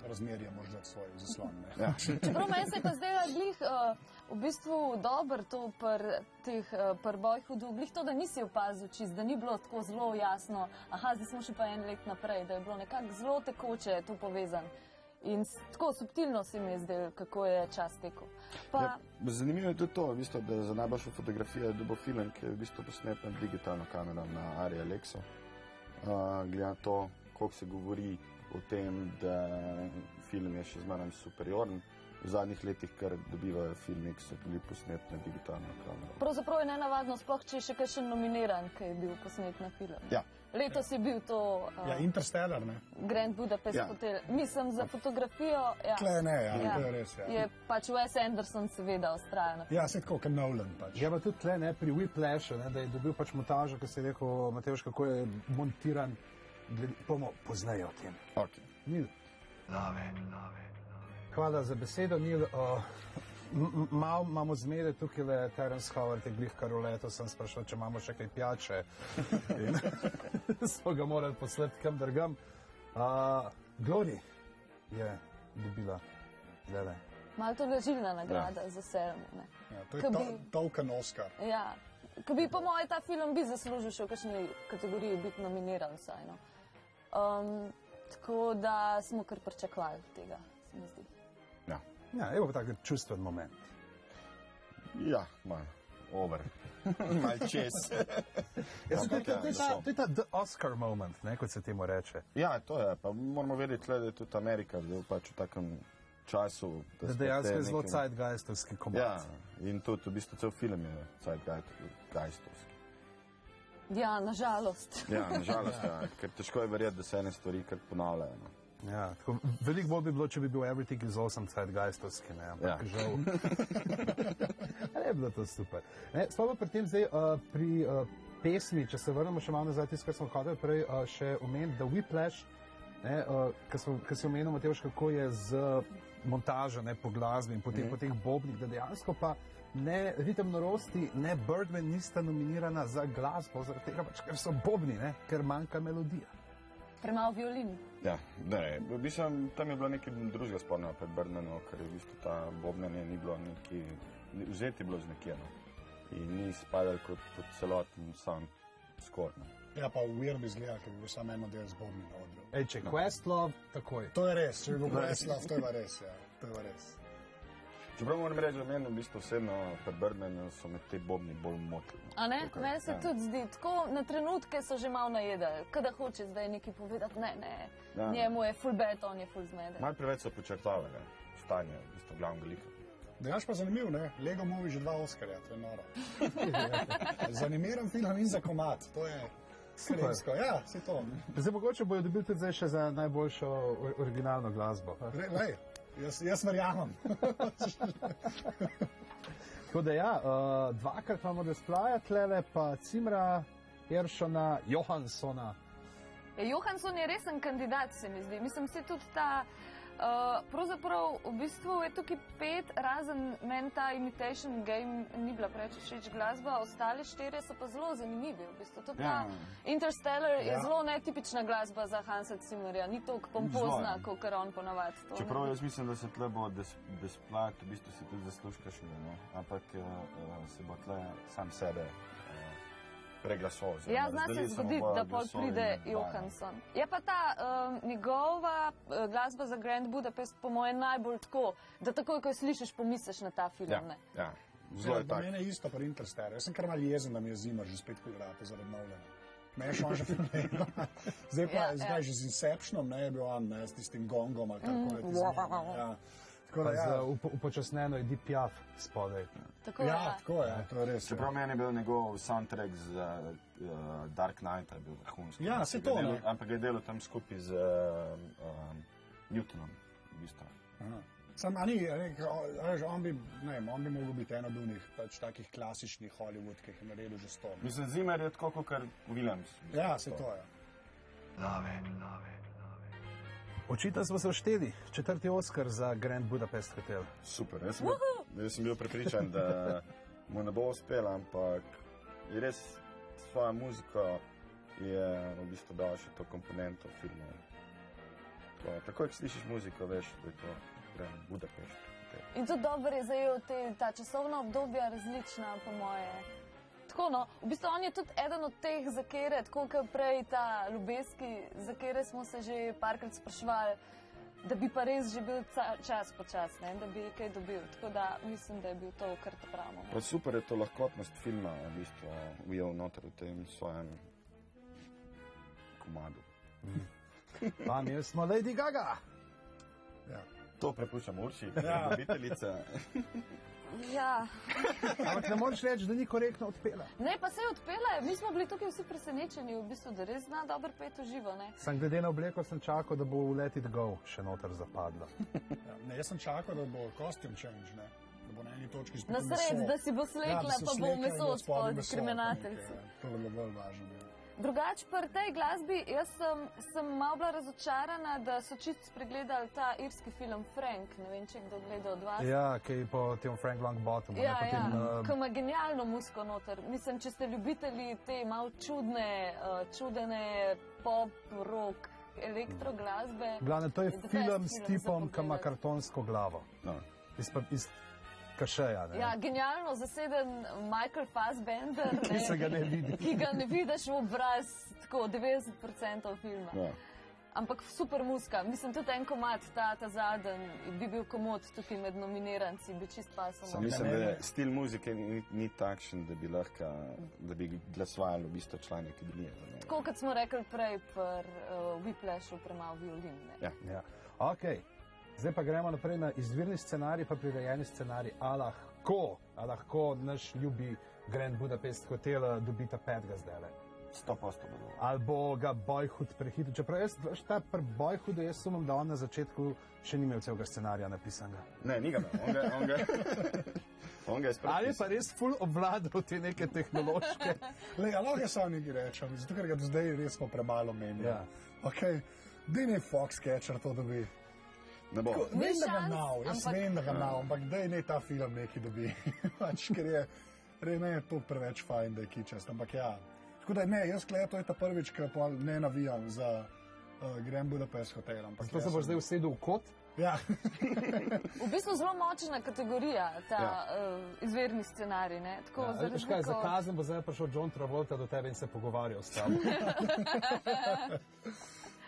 razmerje možeš svoj zaslon. Ja. Čeprav meni se je pa zdaj glih. Uh, v bistvu dobro to pri teh uh, prvojih hudoblih, to, da nisi opazil čist, da ni bilo tako zelo jasno, aha, zdaj smo še pa en let naprej, da je bilo nekako zelo tekoče to povezan. In tako subtilno se mi je zdelo, kako je čas tekel. Pa... Ja, zanimivo je tudi to, v bistvu, da za najboljšo fotografijo je dobil film, ki je v bistvu posnet na digitalno kamero na Ari Alexo. Uh, Glede na to, koliko se govori o tem, da film je še zmeraj superioren. V zadnjih letih, kar dobivajo filmi, ki so bili posneti na digitalno kamero. Pravzaprav je nenavadno, sploh če je še kakšen nominiran, ki je bil posnet na film. Ja. Letos je bil to uh, Ja, Interstellar, ne? Grand Budapest Ja. hotel. Mislim, za fotografijo ja, Kle ne, ja, Ja. to je res. Ja, je pač Wes Anderson seveda ustrajen. ja se tako, kot Nolan pač. Je pa tudi tle, ne, pri Whiplashu, ne, da je dobil pač montažo, ki si je rekel, Mateoš, kako je montiran. Gled, bomo poznajo o tem. Okay. Nil. Hvala za besedo, Nil. Uh, m- m- Malo imamo zmede tukaj, le Terence Howard je glih kar uleto, sem sprašal, če imamo še kaj pijače. In smo ga morali poslati kam drgam. Uh, Glory je dobila, lele. Malo to ležilna nagrada ja. za Selmo. Ja, to je Ko to, bi- token Oscar. Ja. Ko bi po mojem ta film bi zaslužil še v kakšni kategoriji biti nominiran vsaj. No. Um, tako da smo kar pričakovali tega, se mi zdi. Ja. Ja, pa tak čustven moment. ja, malo over. Mal čez. Ja, to, je- to, ja, je ta, so. to je ta the Oscar moment, ne, kot se temu reče. Ja, to je. Pa moramo vedeti, tle, da je tudi Amerika zdaj pač v takem času. Da spet dejansko je zelo zeitgeistovski komad. Ja, in tudi v bistvu cel film je zeitgeistovski. Ja, nažalost. Ja, nažalost, ja, ker težko je verjeti, da se ene stvari kar ponavljajo. No. Ja, tako, veliko bolj bi bilo, če bi bil Everything is Awesome zeitgeistovski, ne, ampak Ja. žal. Ali je bilo to super. Ne, sploh pri tem zdaj uh, pri uh, pesmi, če se vrnemo še malo nazaj, tisto, kar smo hodili prej, uh, še omeniti, da Whiplash, ne, uh, kar si omenil, Mateoš, kako je z montažo, ne po glasbi in potem mm. po teh bobnih, da dejansko pa ne ritem norosti, ne Birdman nista nominirana za glasbo, zaradi tega pač, ker so bobni, ne, ker manjka melodija. Premalo violin. Ja, ne, v bistvu tam je bilo nekaj drugega spornega pred Brnano, ker je v bistvu ta bobnenje ni bilo neki, vzeti bilo z nekje. No. In ni spadal kot, kot celoten sam skorno. Ja, pa Weird izgleda, ker bi bil samo eno del zbobni na odru. Ej, če Questlove, takoj. To je res, če bi bil Questlove, to je pa res, ja. To je pa res. Čeprav moram reči, da meni v bistvu osebno pred Brnano so me te bobni bolj motili. A ne? Tukaj, Meni se ja. tudi zdi, tako na trenutke so že malo najedali, kada hoče zdaj nekaj povedati. Ne, ne, Ja. njemu je full bet, on je full zmeden. Mal preveč so počrtavali stanje v bistvu glavnega lika. Dejansko pa zanimiv, ne? Lego Movie že dva Oscarja, to je noro. Zanimiran film in za komat, to je sklepsko. Ja, se to. Zdaj mogoče bojo dobili tudi še za najboljšo or- originalno glasbo. Re, lej, jaz, jaz verjamem. Tako da ja, uh, dvakrat imamo Desplaja, tlele pa Cimra, Eršona, Johanssona. Ja, Johansson je resen kandidat, se mi zdi. Mislim, se tudi ta. Uh, pravzaprav v bistvu je tukaj pet, razen meni ta Imitation Game ni bila preveč všeč glasba, ostale štirje so pa zelo zanimivi. V bistvu. Tudi Ja. Interstellar je Ja. zelo netipična glasba za Hansa Zimmerja, ni tako pompozna, kot on ponavadi. Čeprav jaz mislim, da se tle bo des, desplat, v bistvu si tudi zaslužkaš, ne, ampak uh, uh, se bo tle sam sebe uh, preglasoval. Ja, zna se zgoditi, da pol pride. Johansson. Je pa ta um, njegova uh, glasba za Grand Budapest, po mojem, najbolj tako, da takoj, ko jo slišiš, pomisliš na ta film. Ja, ne. ja. Zelo je tako. mene je isto pri Interstellar. Jaz sem kar mal jezen, da mi je zima že spet poigrata zaradi Nolana. Me je šlo že problem. Zdaj pa, Ja, ja, zdaj ja. že z Inceptionom, ne je bil on, ne, s tistim gongom ali kako je Mm. ja. Tako da, z ja, up, upočasneno je Deep Piaf spodaj. Tako, ja, ja. tako je, to je res. Čeprav ja. meni je bil njegov soundtrack za uh, Dark Knight je bil vrhunski. Ja, je to, ne. Ampak je delal tam skupaj z uh, um, Newtonom. V bistvu. Aha. Sam, ni, veš, on bi, ne vem, on bi mogel biti eno od unih pač takih klasičnih Hollywood, ki jih je naredil že sto. Mislim, Zimmer je tako kot Williams. v bistvu. Ja, se to je. Očitno smo se všteli, četrti Oscar za Grand Budapest Hotel. Super. Jaz sem, bil, jaz sem bil prepričan, da mu ne bo uspelo, ampak res svojo muziko je v bistvu dal še to komponento filma. To, takoj, ko slišiš muziko, veš, da je to Grand Budapest. In tudi dobro je zajel te, ta časovna obdobja različna, po moje. Tako, no, v bistvu on je tudi eden od teh, za kere, tako kot prej ta ljubeski, za kere smo se že parkrat sprašvali, da bi pa res že bil čas počas, ne, da bi kaj dobil. Tako da mislim, da je bil to kar ta pravno. Pa super je to lahkotnost filma, v bistvu, ujel noter v tem svojem komadu. Pa mi smo Lady Gaga. Ja. To prepuščam Urši, Ja. dobiteljica. Ja. Ampak ne moreš reči, da ni korektno odpela. Ne, pa se je odpela, mi smo bili tukaj vsi presenečeni, v bistvu, da res zna dobro pet v živo. Ne? Sem glede na obleko sem čakal, da bo v Let It Go še noter zapadla. Ja, ne, jaz sem čakal, da bo costume change, ne? da bo na eni točki spet Na sred, da si bo slekla, da se pa bo meso meso, pa nekaj, To je bilo bolj važno. ja. Drugače pri tej glasbi, jaz sem, sem malo bila razočarana, da so čist spregledali ta irski film Frank. Ne vem, če kdo gledal od vas. Ja, ki je po tem Frank Longbottomu. Ja, ne, po ja, eh, ki ima genialno musko noter. Mislim, če ste ljubitelji te malo čudne, uh, čudene pop, rock, elektro glasbe. Glavno, to je film s tipom, ki ima kartonsko glavo. No. Iz, iz kašeja. Ne? Ja, genialno zaseden Michael Fassbender, Ki se ga ne vidi. ki ga ne vidiš v obraz, tako 90% filma. Ja. Ampak super muska, mislim, tudi en komat, ta, ta zadnji, bi bil komod tukaj med nominiranci, bi čist pasal. Sam mislim, da je stil muzike ni, ni takšen, da bi lahko, da bi glasovali v bistvu člani akademije. Tako kot smo rekli prej, pri uh, Whiplashu premalo violin. ne. Ja. Ja. Okay. Zdaj pa gremo naprej na izvirni scenarij, pa prirejeni scenarij. A lahko, a lahko naš ljubi Grand Budapest hotel eh, dobita petega zdaj. Sto posto bodo. Ali bo ga Boyhood prehitil. Čeprav jaz, ta Boyhoodu, jaz sumim, da on na začetku še ni imel celega scenarija napisanega. Ne, ni ga imel, on ga, on ga, on ga je Ali je spremenil. pa res full obvladal te neke tehnološke. Le, a lahko samo nekaj rečem, zato ker ga do zdaj res smo premalo menili. Ja. Okay. Dej ne Foxcatcher to dobi. Ne bo. Ni Vem, da ga nav, jaz ampak- vem, da ga nav, ampak dej ne ta film neki dobi. pač, ker je, re, ne je to preveč fajn, da je kičast. Ampak ja. Tako da ne, jaz gledam, to je ta prvič, ki pa ne navijam za uh, Grand Budapest hotel. ampak Zato ja, se boš sem- zdaj usedel v kot. Ja, V bistvu zelo močna kategorija, ta Ja. uh, izvirni scenarij. ne. Tako, Ja, za veš kaj, razliko za kazen bo zdaj prišel John Travolta do tebe in se pogovarjal s tabo.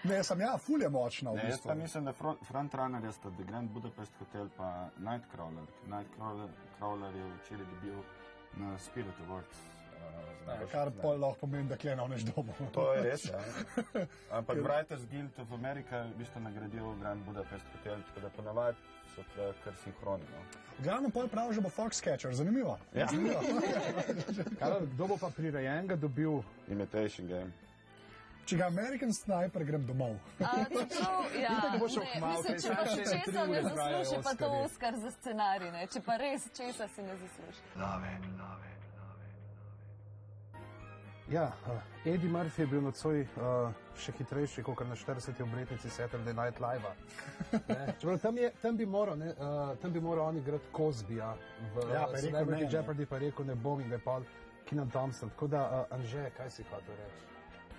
ne, sem ja, ful je močna v Ne, jaz bistvu. pa mislim, da fro- frontrunner sta The Grand Budapest Hotel pa Nightcrawler. Nightcrawler Crawler je včeraj dobil na Spirit Awards. uh, za Ja, kar pol lahko pomeni, da kle neš dobo. To je res. Ja. Ampak Writers Guild of America je v bistvu nagradil Grand Budapest Hotel, tako da ponavadi so tle kar sinhroni. No. Glavno pol pravi, že bo Foxcatcher, zanimivo. Ja. zanimivo. Kaj, kdo bo pa prirejenega dobil? Imitation game. Če ga American Sniper grem domov. A, čeprav, ja, Itak bo šel ne, kmalu, mislim, kaj če pa še še tri česa ne zasluži, pa to. Oscar za scenarij, ne? če pa res česa si ne zasluži. Ja, uh, Eddie Murphy je bil nocoj uh, še hitrejši kot na 40. obletnici Saturday Night Live. Čeprav tam, je, tam, bi moral, ne, uh, tam bi moral on igrati Kozbija v Ja, pa je rekel Celebrity ne, ne. Jeopardy, pa rekel ne bom in ga je pa Kinan Thompson. Tako da, uh, Anže, kaj si hotel reči?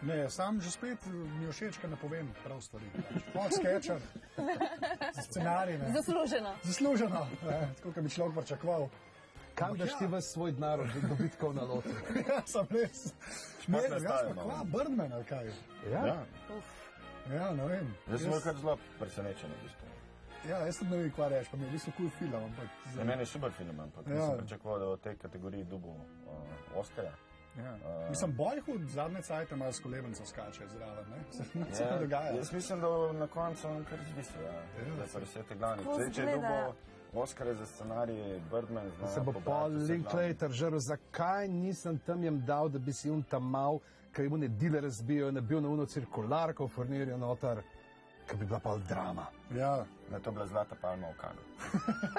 Ne, sam že spet mi je všeč, ker ne povem prav stvari. Foxcatcher, scenarij, ne. Zasluženo. Zasluženo, ne, tako kot bi človek pričakoval. Kam daš ja. ti v svoj denar dobitkov na lotu? Ja, sem res. Stanje pa imamo. kva, Birdman ali kaj. Ja? Ja. Ja, ne vem. Jaz sem kar zelo presenečen. V bistvu. Ja, jaz sem ne vem, kva reči, pa mi je v bistvu kul cool film, ampak. Za mene je super film, ampak Ja. nisem pričakoval, da v tej kategoriji dubu uh, Oscarja. Ja. Uh, Mislim, Boyhood zadnje cajte malo skolebenca skače zraven, ne? Se ne dogaja. jaz mislim, da na koncu on kar zvisel. Ja. Ja, Da je pa vse te glavne. Zdaj, če je dubo Oscarja za scenarij Birdman, zna Se bo Paul Linklater žrl, zakaj nisem tam jim dal, da bi si un tam mal, ker jim ne dile razbijajo, ne bil na uno cirkularko v furnirju noter, ker bi bila pa drama. Ja. Da je to bila zlata palma v Kanu.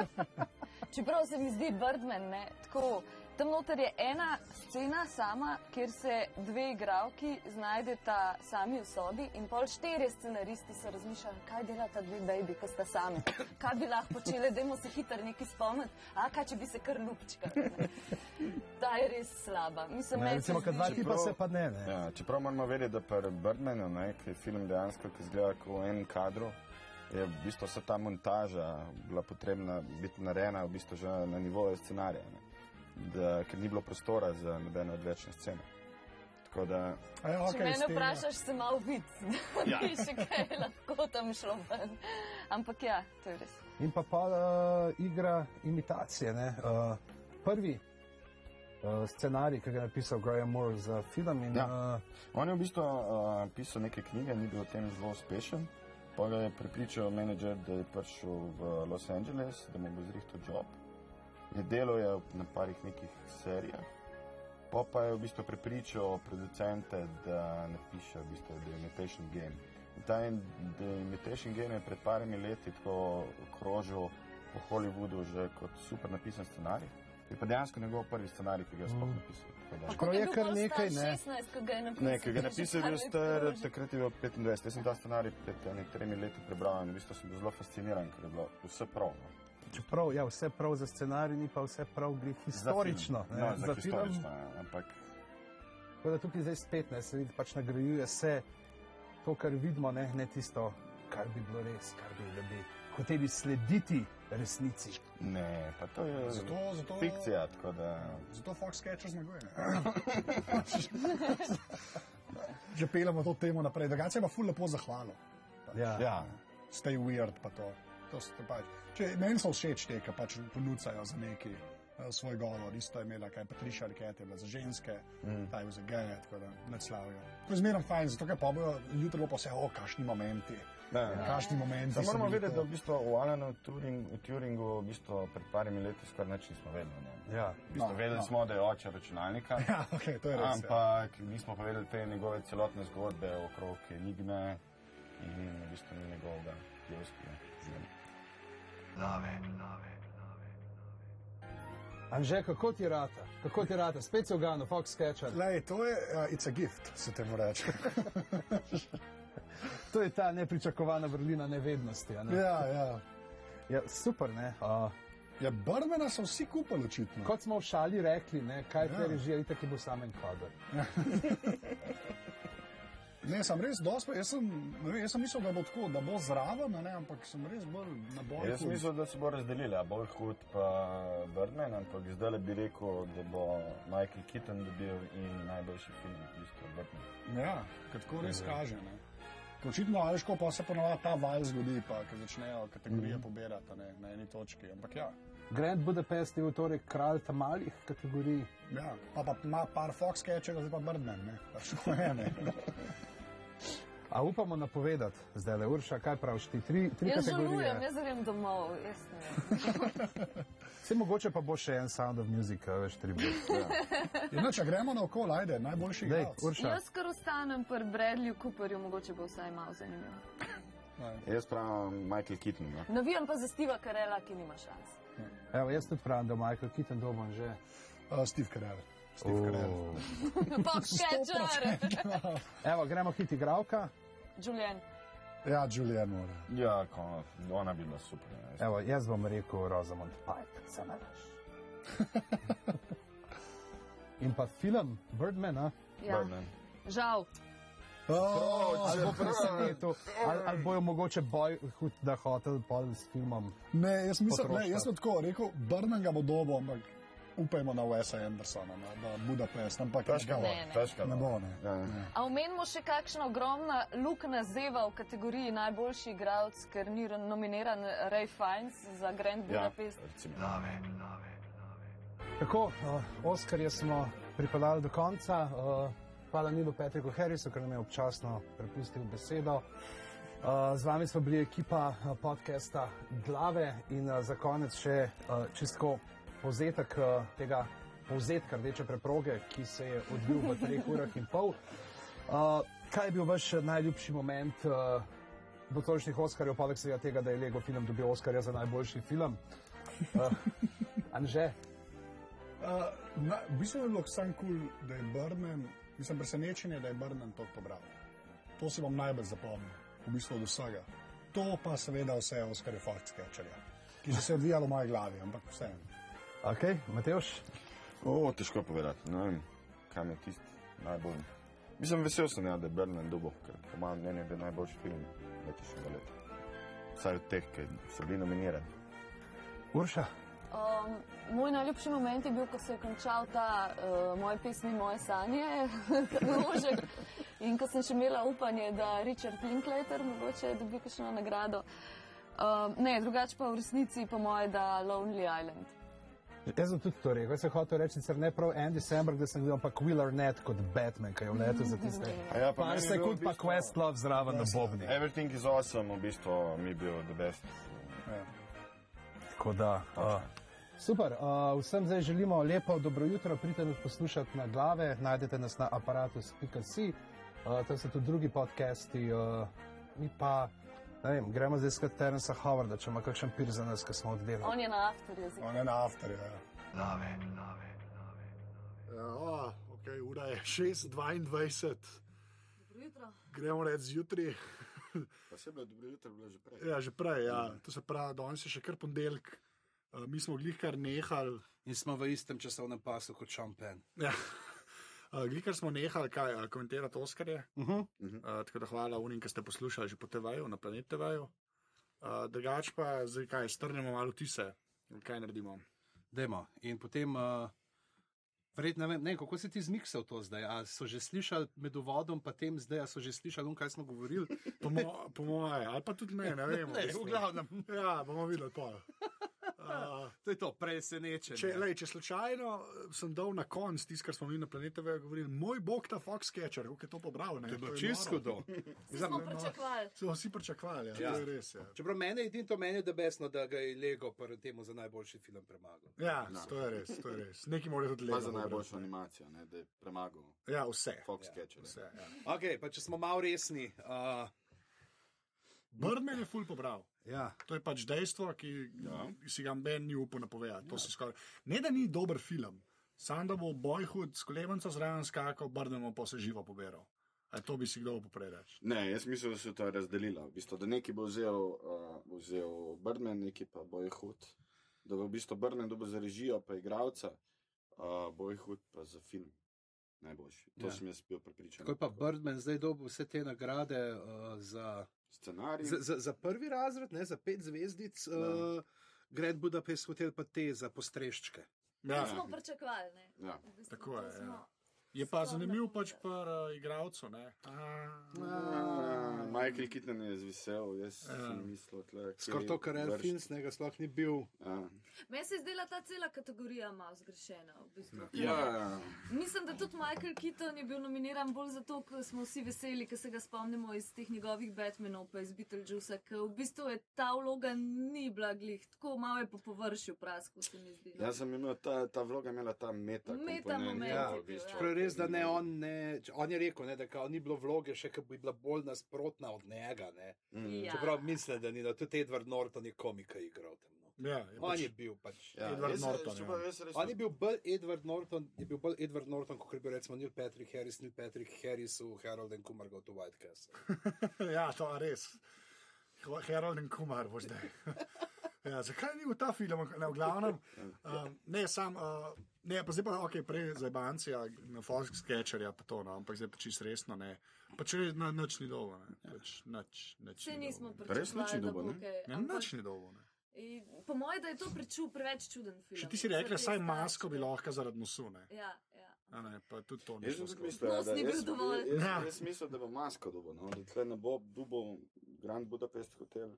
Čeprav se mi zdi Birdman, ne, tako, tam noter je ena scena sama, kjer se dve igravki znajdeta sami v sobi in pol štirje scenaristi se razmišljajo, kaj dela ta dve baby, ki sta sami. Kaj bi lahko počeli, dajmo se hitro nekaj spomniti, a kaj če bi se kar lupčka. Ta je res slaba. Mislim, Ne, recimo, kad dva tipa se pa ne. ne. Ja, čeprav moramo vedeti, da pri Birdmanu, ne, ki je film dejansko, ki izgleda kot v enem kadru, je v bistvu vsa ta montaža bila potrebna biti narejena v bistvu že na nivoju scenarija, ne, da, ker ni bilo prostora za nobene odvečne scene. Tako da, A ja, Če okay, mene vprašaš, se malo vid, da bi še kaj lahko tam šlo ven. Ampak ja, to je res. In pa pa uh, igra imitacije. ne. Uh, prvi uh, scenarij, ki ga je napisal Graham Moore za film. In, Ja. uh, On je v bistvu uh, pisal neke knjige, ni bil v tem zelo uspešen. Pa ga je prepričal menedžer, da je prišel v Los Angeles, da mu bo zrihtal job. Je delal je na parih nekih serijah. Pa pa je v bistvu prepričal producente, da napiše v bistvu The Imitation Game. In ta The Imitation Game je pred parimi leti tako krožil po Hollywoodu že kot super napisan scenarij. Je pa dejansko njegov prvi scenarij, ki ga je sploh Mm. napisal. Čeprav je kar nekaj, ne. 16, ko ga je napisal. Ne, ki ga je napisal, je bil star, takrat je bil 25. Jaz sem ta scenarij pred enim tremi leti prebral in v bistvu sem bil zelo fasciniran, ker je bilo vse prav. No. Čeprav ja, vse prav za scenarij, ni pa vse prav glih Za historično. film. ne, No, za za film. historično, ja, ampak Tako da tukaj zdaj spet ne, se vidi, pač nagrajuje vse to, kar vidimo, ne, ne tisto, kar bi bilo res, kar bi, da bi hoteli slediti resnici. ne, pa to je Zato, zato, fikcija, tako da zato Fox Sketcher zmaguje. Že pelemo to temo naprej. Drugače pa ful lepo zahvalo. Ja. ja, Stay weird pa to. To ste pač. Če, meni so všeč te, ki pač ponucajo za neki uh, svoj govor. Isto je imela, kaj Patricia Arquette je bila za ženske, mm. ta je za geje, tako da ne slavijo. To je zmerno fajn, zato ker pa bojo jutri bo pa vse, o, kašni momenti. ja. Kašni momenti. So moramo vedeti, to. da v bistvu v Alanu Turing, v Turingu v bistvu pred parimi leti skoraj nič nismo vedeli. Ne. Ja. V bistvu No, vedeli no. smo, da je oče računalnika. Ja, okay, to je res. ja. Ampak nismo pa vedeli te njegove celotne zgodbe okrog enigme in v bistvu ni njegovega pevskega življenja. Anže, kako ti rata? Kako ti rata? Spet se ugano, Fox Sketcher. Lej, to je, uh, it's a gift, se temu reče. To je ta nepričakovana vrlina nevednosti. a Ne? ja, ja. Ja, super, ne. Uh, Ja, Brmena so vsi kupili očitno. kot smo v šali rekli, ne, kaj Ja. te režija, itak je bil samen kader. Ne, sem res dosto, jaz sem, vem, jaz sem mislil, da bo tako, da bo zraven, ne, ampak sem res bolj na boju. Jaz sem mislil, da se bo razdelila, bolj hud pa Birdman, ampak zdaj bi rekel, da bo Michael Keaton dobil in najboljši film, v bistvu Birdman. Ja, ker tako res kaže. Ne. Očitno, ali ško pa se ponovadi ta val zgodi, pa ki začnejo kategorije pobirati a ne, na eni točki. Ampak ja, Grand Budapest je v torej kralj tam malih kategorij. ja. pa, pa ima par Fox sketchov, zdaj pa Birdman, ne, pač to je ne. A upamo napovedati, zdaj le Urša, kaj praviš ti? Tri, tri Jaz kategorije. žalujem, jaz grem domov. Jaz ne. Vse mogoče pa bo še en Sound of Music, a veš, tribut. Ja. In če gremo na okol, ajde, najboljši Dej, igralec. Urša, Jaz kar ostanem pri Bradleyju Cooperju, mogoče bo vsaj malo zanimivo. Jaz pravim Michael Keaton. No? Navijam pa za Steva Karela, ki nima šans. evo, jaz tudi pravim, da Michael Keaton dobo že. Uh, Steve Carell. Steve Carell. Fox Catcher! Evo, gremo hit igravka. Julian. Ja, Julian mora. Ja, ko, ona bi bila super. Ja. Evo, jaz bom rekel Rosamund Pike, se ne veš. In pa film Birdman, a? Ja. Birdman. Žal. Oh, ali bo presenetil, ali, ali bojo mogoče boj hud, da hotel pol s filmom. Ne, jaz mislim, ne, jaz sem tako rekel, Brnen ga bo dobo, ampak upajmo na Wesa Andersona, no, da Budapest, ampak Težka bo, Ne, ne. Ne bo. bo, ne. Ja. A omenimo še kakšna ogromna luknja zeva v kategoriji najboljši igralec, ker ni nominiran Ray Fiennes za Grand Ja, Budapest. recimo. Tako, uh, Oskarje smo pripeljali do konca. Uh, hvala Nilu Petriku Harrisu, ker nam je občasno prepustil besedo. Uh, z vami smo bili ekipa podcasta Glave in uh, za konec še uh, čisto povzetek uh, tega povzetka rdeče preproge, ki se je odvil v treh urah in pol. Uh, kaj je bil vaš najljubši moment uh, botočnih Oskarjev, poleg vsega tega, da je Lego film dobil Oskarja za najboljši film? Uh, Anže, Uh, na, v bistvu je bilo sam kul, cool, da je Brnen, mislim presenečen je, da je Brnen to pobral. To si bom najbolj zapomnil, v bistvu od vsega. To pa seveda vse Oskarje Fox Catcherja, ki so se odvijalo v moji glavi, ampak vseeno. Ok, Mateoš. O, težko povedati. Ne vem, kam je tisti najbolj. Mislim, vesel sem, ja, da je Berlin dobo, ker po mojem mnenju je bil najboljši film letošnjega leta. Vsaj od teh, ki so bili nominirani. Urša. Um, moj najljubši moment je bil, ko se je končal ta uh, moj pesmi, moje sanje, vložek. In ko sem še imela upanje, da Richard Linklater mogoče dobi kakšno nagrado. Um, ne, drugače pa v resnici, po moje, da Lonely Island. Jaz sem tudi to rekel, jaz sem hotel reči, sicer ne prav Andy Samberg, da sem videl, ampak Will Arnett kot Batman, ki je v letu za tiste. A Ja, pa Par sekund pa Questlove zraven na bobni. Everything is awesome, v bistvu mi je bil the best. Tako da, uh, super, uh, vsem zdaj želimo lepo dobro jutro, pridite nas poslušati na glave, najdete nas na aparatus.si, uh, tam so tudi drugi podcasti, uh, mi pa, vem, gremo zdaj skat Terensa Howarda, če ima kakšen pir za nas, ki smo oddelali. On je na afterju. On je na afterju. Ja. Glave, glave. Ja, o, okay, ura je 6:22, Dobro jutro. gremo reči zjutraj. Pa se je bilo dobro jutro, bilo že prej. Ja, že prej, ja. to se pravi, danes je še kar ponedeljek. Uh, mi smo glih kar nehali. In smo v istem časovnem pasu kot šampen. Ja. Uh, glih kar smo nehali kaj, uh, komentirati Oskarje. Uh -huh. Uh, tako da hvala unim, ki ste poslušali že po TV-ju, na planet TV-ju. Uh, drugač pa zdaj kaj, strnemo malo tise, kaj naredimo. Dajmo. In potem, uh, verjetno, ne vem, ne, kako si ti zmiksal to zdaj. A so že slišali med uvodom, pa tem zdaj, a so že slišali, um, kaj smo govorili? Po, mo po moje, ali pa tudi ne, ne vem. Ne, v glavnem. Ja, bomo videli pa. Uh, To je to, presenečenje. Če, lej, če slučajno eh, sem dal na konc tisto, kar smo mi na planetu govorili, moj bog, ta Fox Catcher, kako je to pobral. Ne? To je bilo čisto hudo. Vsi smo pričakovali. So vsi pričakovali, ja. Ja. to je res. Ja, Čeprav meni je edino to meni debesno, da ga je Lego prvi temu za najboljši film premagal. ja to je res, to je res. Neki morajo tudi Pa lepo. za najboljšo animacijo, ne, da je premagal Ja, vse. Fox Catcher. vse ja. Ok, pa če smo malo resni. Uh, Birdman je ful pobral. Ja. To je pač dejstvo, ki ja. si ga Ben ni upal napovedati. Ja. Skoraj... Ne, da ni dober film, sam da bo Boyhood s kolebanca zraven skakal, Birdman pa se živo poberal. A to bi si kdo poprej reči. Ne, jaz mislim, da so to razdelila. V bistvu, da neki bo vzel, uh, bo vzel Birdman, neki pa Boyhood. Da bo v bistvu Birdman dobil za režijo, pa igralca, uh, Boyhood pa za film. Najboljši. To Ja. sem jaz bil prepričan. Tako je pa Birdman zdaj dobil vse te nagrade uh, za, Scenarij. za, za, za prvi razred, ne, za pet zvezdic, uh, Grand Budapest Hotel, pa te za postreščke. Ja, To smo pričakovali. ne. Ja. V bistvu, Tako je, ja. Je pa zanimiv pač par uh, igralcev. Ah, Michael Keaton je zvisel, jaz Ja. sem mislil, tle, kje Skoraj to, kar vršč. Ralph Fiennes ne ga sploh ni bil. Ja. Meni se je zdela ta cela kategorija malo zgrešena. V bistvu. Ja, ja. Mislim, da tudi Michael Keaton je bil nominiran bolj zato, ker smo vsi veseli, ker se ga spomnimo iz teh njegovih Batmanov, pa iz Beetlejuice, ker v bistvu je ta vloga ni bila glih, tako malo je po površju prasko, se mi zdi. Jaz sem imel ta, ta vloga, imela ta meta. Meta moment ja, je v bistvu. Res, da ne on, ne, on je rekel, ne, da kao, ni bilo vloge, še ki bi bila bolj nasprotna od njega. Ne. Mm. Ja. Čeprav mislim, da ni, da tudi Edward Norton je komika igral tam. No. ja, je On pač, je bil pač. Ja, Edward jaz- Norton, čeprav ja. jaz res- On je bil bolj Edward Norton, je bil bolj Edward Norton, kot je bil recimo Neil Patrick Harris, Neil Patrick Harris v Harold and Kumar Go to White Castle. ja, to je res. Harold in Kumar bo zdaj. ja, zakaj ni v ta film, ne v glavnem? Um, ne, sam. Uh, Ne, pa zdaj pa, ok, prej za Bancija, na Fox Sketcherja, pa to, no, ampak zdaj pa čisto resno, ne. Pa če na, nič ni dolgo, ne. Pač, nič, nič Vse ni nismo dolgo. Res nič ni da bo ne? Ne, ampak- nič ni dolgo, ne. in Po mojem, da je to preču, preveč čuden film. Še ti si rekla, saj masko bi lahko zaradi nosu, ne. Ja, ja. A ne, pa tudi to ni Jaz sem mislil, da, bil jaz, dovolj. jaz, Ja. jaz mislil, da bo masko dobo, no, da tle ne bo dubo Grand Budapest hotel.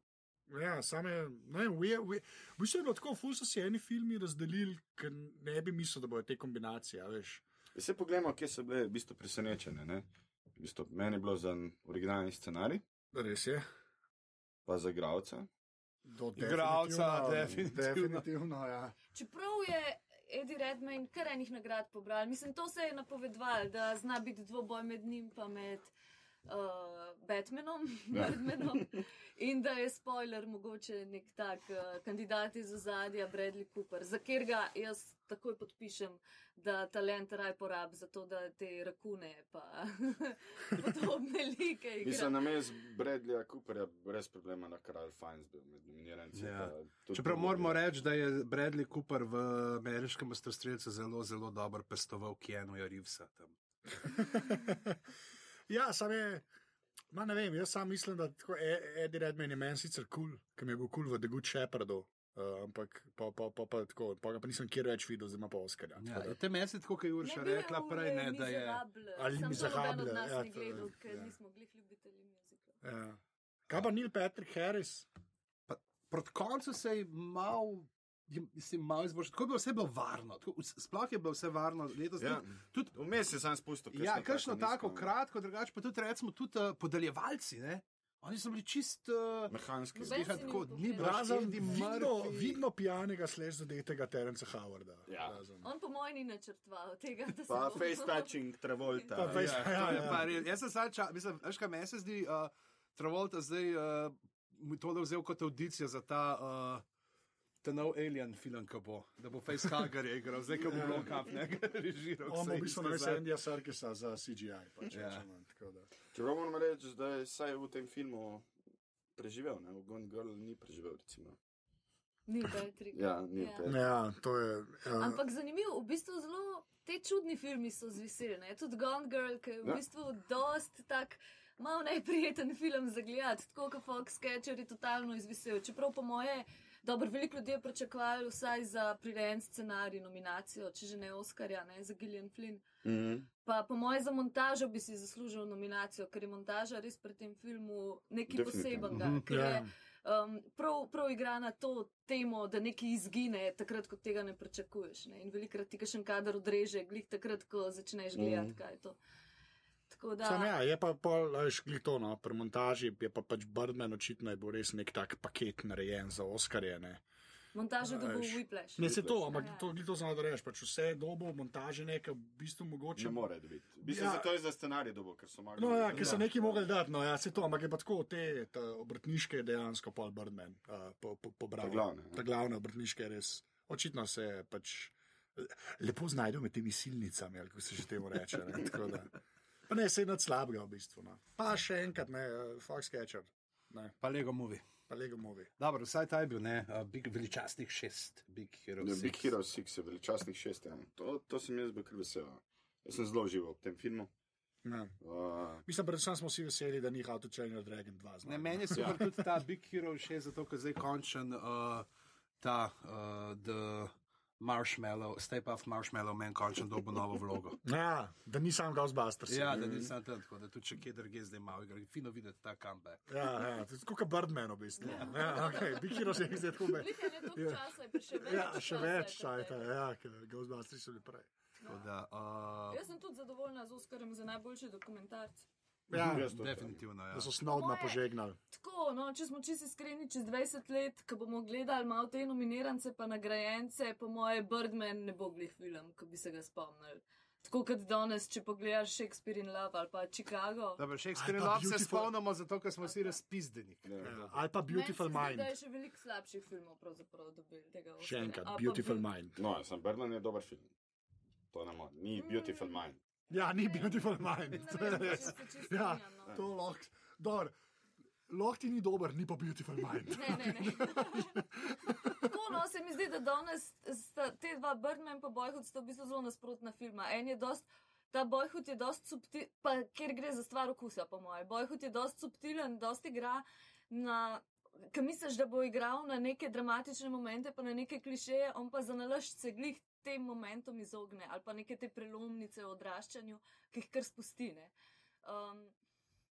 Ja, samo je, ne vem, v, v, bistvu je bilo tako, ful so si eni filmi razdelili, ker ne bi mislil, da bojo te kombinacije, a veš. Vse poglejmo, kje so bile v bistvu presenečene. Ne? V bistvu, meni je bilo za originalni scenarij, Res je. pa za igralca. Do Igralca, definitivno. definitivno ja. Čeprav je Eddie Redmayne kar enih nagrad pobral, mislim, to se je napovedovalo, da zna biti dvoboj med njim pa med uh, Batmanom. Birdmanom in da je spoiler mogoče nek tak uh, kandidat iz ozadja Bradley Cooper, za kjer ga jaz takoj podpišem, da talent raj porab za to, da te rakune pa podobne like igra. Mislim, na mestu Bradleyja Cooperja brez problema na Kralj Fines bil med nominiranci. Ja. Čeprav moramo reči, da je Bradley Cooper v ameriškem ostrostrelcu zelo, zelo dobro pestoval Keanu Reevesa tam. Ja, sam je. Ma ne vem, jaz sam mislim, da tako E- Eddie Redmayne je meni sicer kul, cool, ker mi je bil kul cool v The Good Shepherdu, uh, ampak pa, pa, pa, pa, tako, pa ga pa nisem kjer več videl, zdaj ima pa Oscarja. Ja, te tako kot je Jurša bil je rekla prej, ne, da je. Ali od nas ja, to gledal, ker ja. nismo glih ljubitelji muzikla. Ja. Kaj pa Neil Patrick Harris? Proti koncu se je mal je mislim, malo izboljšal. Tako je bilo vse bilo varno, tako, sploh je bilo vse varno. Letos, Ja. tudi, Vmes je sam spustil. ja, kakšno tako, nizko, kratko, drugače pa tudi recimo tudi uh, podeljevalci. Ne? Oni so bili čist. Uh, Mehanski. Noben Zdiha se ni tako, upokojil. ni bilo Andy vidno, pijanega slež zadetega Terence Howarda. Ja. Razen. On po mojem ni načrtoval tega, da se Pa bo- face touching, Travolta. Pa face- Ja, Ja, je ja. pa res. Jaz sem sad čas, mislim, veš kaj meni se zdi, uh, Travolta zdaj uh, mu to vzel kot audicijo za ta. Uh, Ta nov alien film, ki bo, da bo Facehugger igral, zdaj ko bo Lock Up, ne, režiral. On bo v bistvu naredil Andija Sarkisa za CGI. Pač, Ja. ja. manj, tako da. Čeprav moram reči, da je vsaj v tem filmu preživel, ne? v Gone Girl ni preživel. Recimo. Ni Patrick. Ja, ni Ja. Patrick. Ja, to je. Ja. Ampak zanimivo, v bistvu zelo te čudni filmi so zviseli. Ne? Tudi Gone Girl, ki je v Ja. bistvu dost tak. Malo neprijeten film za gledati, tako kot Fox Catcher je totalno izvisel. Čeprav po moje, dobro, veliko ljudi je pričakovalo vsaj za prirejen scenarij, nominacijo, če že ne Oscarja, ne za Gillian Flynn. Mhm. Pa po moje za montažo bi si zaslužil nominacijo, ker je montaža res pri tem filmu nekaj Definitivno. posebenega. Mhm, ker ja. je, um, prav, prav igra na to temo, da nekaj izgine, takrat, ko tega ne pričakuješ. Ne? In velikrat ti še kader odreže, glih takrat, ko začneš gledati, Mhm. kaj je to. Tako da, Sam, ja, je pa pol, veš, to, no, pri montaži je pa pač Birdman očitno je bil res nek tak paket narejen za Oscarje. Ne, montaža dobo veš. Whiplash. ne se to, ampak Ja, ja. to, to samo da rečeš, pač vse dobo montaže nekaj v bistvu mogoče. Ne more dobiti. Mislim, Ja. ja. zato je za scenarij dobo, ker so mogli. No, ja, ker so neki mogli dati, no, ja, se to, ampak je pa tako, te obrtniške dejansko Paul Birdman uh, po, po, pobral. Ta glavne, ja. Ta glavne obrtniške je res, očitno se pač lepo znajdejo med temi silnicami, ali kako se že temu reče. Ne. Pa ne, se je nad slabega v bistvu. No. Pa še enkrat, ne, uh, Foxcatcher, ne, Pa Lego Movie. pa Lego Movie. Dobro, vsaj ta je bil, ne, uh, big, veličastnih šest, Big Hero. Ja, Six. Big Hero 6 je veličastnih šest. Ja. To, to sem jaz bil kar vesel. Jaz sem zelo užival v tem filmu. Ne. Uh, Mislim, predvsem smo vsi veseli, da ni How to Your Dragon 2. Ne, zmagal. meni je super ja. tudi ta Big Hero 6, zato ker zdaj končen uh, ta uh, The Marshmallow, Stay Puft Marshmallow, meni končen dobo novo vlogo. Ja, da ni sam Ghostbusters. Ja, da nisem tam, tako da tudi če kje drugje zdaj malo igra. Fino videti ta comeback. ja, ja, to je kot Birdman v bistvu. Ja, okay. Big Hero se tako. Je toliko Ja. še več. Ja, še časa več potem. ja, Ghostbusters so bili prej. Tako Da, uh, Jaz sem tudi zadovoljna z Oskarjem za najboljši dokumentarc. Ja, to- definitivno. Ja. da so snodno moje- požegnali. Tako, no, če smo čisto iskreni, čez 20 let, ko bomo gledali malo te nominirance, pa nagrajence, po moje Birdman ne bo glih film, ko bi se ga spomnili. Tako kot danes, če pogledaš Shakespeare in Love ali pa Chicago. Dobro, Shakespeare pa Love se Beautiful- spomnimo, zato ker smo vsi razpizdeni. Ja. Ja, ali pa Beautiful se Mind. Da je še veliko slabših filmov pravzaprav dobil tega. Še enkrat, pa Beautiful Beau- Mind. No, sem Birdman je dober film. To ne more. Ni Beautiful Mind. Ja, ni Beautiful Mind. To je res. Ja, no. to lahko. Dobro. Lahko ti ni dober, ni pa Beautiful Mind. Ne, ne, ne. Tako, no, se mi zdi, da danes sta te dva Birdman pa Boyhood sta v bistvu zelo nasprotna filma. En je dost, ta Boyhood je dost subtilen, pa ker gre za stvar okusa, po moje. Boyhood je dost subtilen, dost igra na. Kaj misliš, da bo igral na neke dramatične momente, pa na neke klišeje, on pa za nalašč se glih tem momentom izogne, ali pa neke te prelomnice v odraščanju, ki jih kar spusti. ne. Um,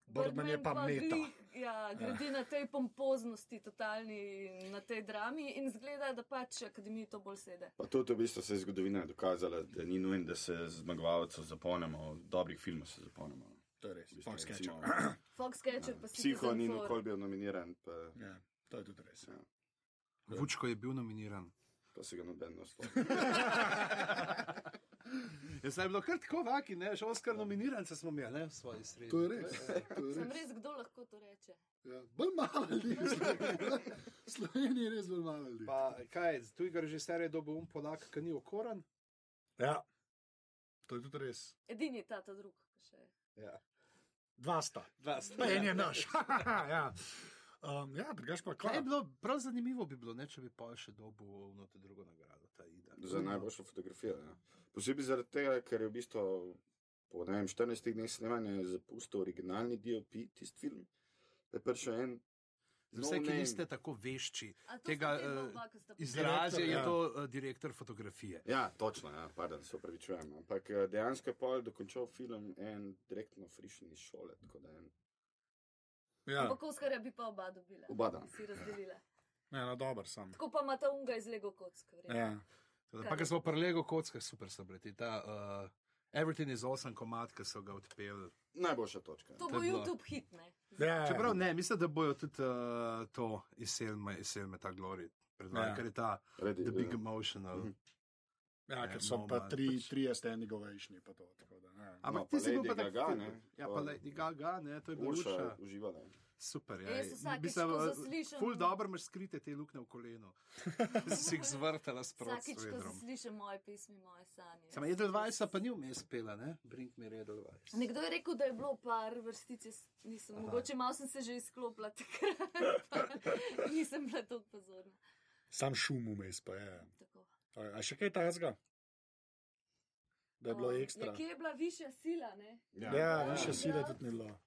Birdman je pa meta. glih, ja, gradi na tej pompoznosti, totalni, na tej drami in zgleda, da pač akademiji to bolj sede. Pa tudi v bistvu se je zgodovina dokazala, da ni nujno, da se zmagovalcev zapomnimo, dobrih filmov se zapomnimo. To je res. V bistvu, Foxcatcher. recimo, Foxcatcher pa si. Psiho ni nikoli bil nominiran, pa, Ja, to je tudi res. Ja. Vučko je bil nominiran. Pa se ga noben naslo. Jaz sem bil kar tako vaki, ne, še Oscar nominirance smo imeli, ne, v svoji sredi. To je res. To je Sem res. res, kdo lahko to reče. Ja, bolj malo ljudi. Sloveniji je res bolj malo ljudi. Pa kaj, tujega režiserja je dobil um Polak, ki ni okoran. Ja, to je tudi res. Edini ta, ta drug. ki Še. Ja. Dva sta. Dva Pa en je naš. ja, um, ja drugač pa Kaj je bilo, prav zanimivo bi bilo, ne, če bi pa še dobil no, to drugo nagrado. Za najboljšo fotografijo. Ja. Posebej zaradi tega, ker je v bistvu po ne vem, 14 dneh snemanja zapustil originalni DOP, tisti film. Je prišel en. Za vse, ki no-name. niste tako vešči tega sta izrazja, je ja. to uh, direktor fotografije. Ja, točno, ja, pardon, se upravičujem. Ampak eh, dejansko je pol dokončal film en direktno frišen iz šole. tako da en- Ja. Ampak Oskarja bi pa oba dobila. Oba, da. Si razdelila. Ne, no, dober sem. Tako pa ima ta unga iz Lego kocka. verjetno. Ja. Da, Pa, ko smo pri Lego kockah, super so bili. Ta, uh, Everything is awesome komat, ki so ga odpeli. Najboljša točka. To To bo. YouTube hit, ne? Ja, Čeprav ne, mislim, da bojo tudi uh, to izselme, izselme ta glory. Predvajali, Ja. ker je ta Redi, The Big ja. Emotional. Mhm. Ja, ker so pa tri, tri standing ovation, pa to. Tako da, ja. Ampak ti si bil pa ful- ne? Ja, pa Lady Gaga, ne, to je bilo Urša. uživala. Super, ja. Mislim, ko uh, zaslišim- Ful dobro imaš skrite te luknje v kolenu. si jih zvrtala sproti s Vsakič, ko slišim moje pesmi, moje sanje. Samo Edelweiss pa ni vmes pela, ne? Brink me Edelweiss. Nekdo je rekel, da je bilo par vrstic, jaz nisem, Aha. mogoče malo sem se že izklopila takrat, nisem bila tako pozorna. Sam šum vmes, pa je. Tako. A še kaj tajnega? Da je bilo Um, ekstra. Ja, kje je bila višja sila, ne? Ja, Ja, više ja. sile tudi ni bilo.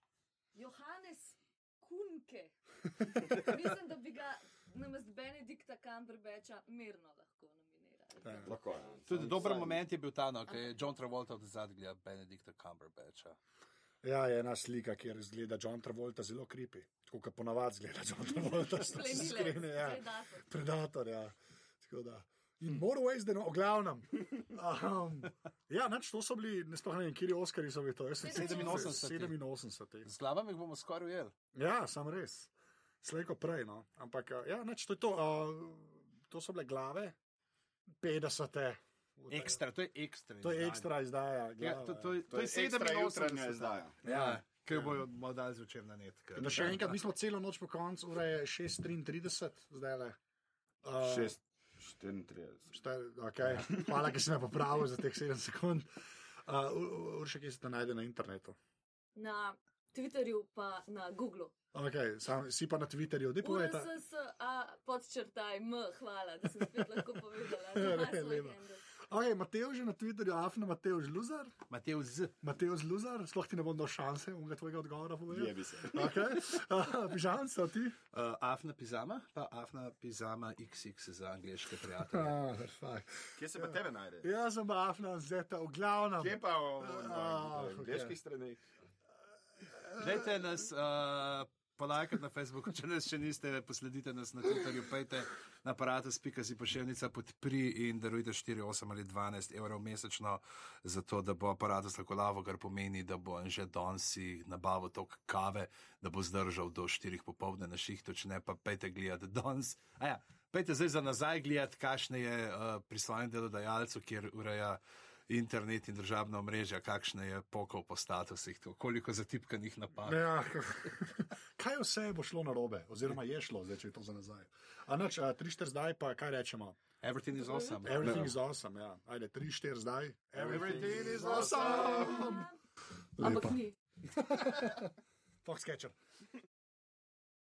Johannes Kunke. Mislim, da bi ga namesto Benedikta Cumberbatcha mirno lahko nominirali. Ja. Lahko je. Tudi Sam- dober sam- moment je bil ta, no, ko je John Travolta od zadaj gledal Benedikta Cumberbatcha. Ja, je ena slika, kjer izgleda John Travolta zelo kripi. Tako kot ponavadi izgleda John Travolta. s- s Plenilec, sklene, ja. predator. Predator, ja. Tako da. In Motorways, da no, o glavnem. Um, ja, nač, to so bili, ne sploh ne vem, kjer je Oscari so bili to. Jaz sem 87. 87. Z glavami bomo skoraj ujeli. Ja, sam res. Slejko prej, no. Ampak, uh, ja, nač, to je to. Uh, to so bile glave, 50. Ekstra, to je ekstra. To je izdaja. ekstra izdaja. Ja, glave. to, to, je- To to je je ekstra jutranja 87. izdaja. Ja, ki jo bojo dali zvečer na net. ker- Da še enkrat, mi smo celo noč po koncu, ura je 6:33, zdaj le. Uh, 6, 34. Štel, okay. Hvala, ker si me popravil za teh 7 sekund. Uh, Urša, kje se te najde na internetu? Na Twitterju pa na Googlu. Okay, sam, si pa na Twitterju, di povej. ta- URSSA podčrtaj M, hvala, da sem spet lahko povedala. Okay, Mateo že na Twitterju, Afna Mateo Žluzar. Mateo Z. Mateo Zluzar, sploh ti ne bom dal šanse, unga tvojega odgovora povedal. Je bi se. Okay. Uh, Pižamca, ti? Uh, Afna Pizama, pa Afna Pizama XX za angliške prijatelje. Ah. Kje se pa tebe najde? Jaz sem Afna Zeta, v glavnem. Kje pa v Ah, v angliških straneh? Dajte nas uh, polajkati na Facebooku, če nas še niste, posledite nas na Twitterju, pejte na aparatus.si pošiljnica podpri in darujte 4, 8 ali 12 evrov mesečno, zato da bo aparatus lahko lavo, kar pomeni, da bo že danes si nabavil tok kave, da bo zdržal do 4 popovdne na šihtu, če ne pa pejte gledati danes. A ja, pejte zdaj za nazaj gledati, kakšne je uh, pri svojem delodajalcu, kjer ureja internet in državna omrežja, kakšne je pokov po statusih, to, koliko zatipkanih napak. Ja, kaj vse bo šlo na robe, oziroma je šlo, zdaj, če je to za nazaj. A noč, a, tri, štiri zdaj, pa kaj rečemo? Everything is awesome. Everything is awesome, ja. Ajde, tri, štiri zdaj. Everything is awesome. Ampak Lepo. ni. Foxcatcher.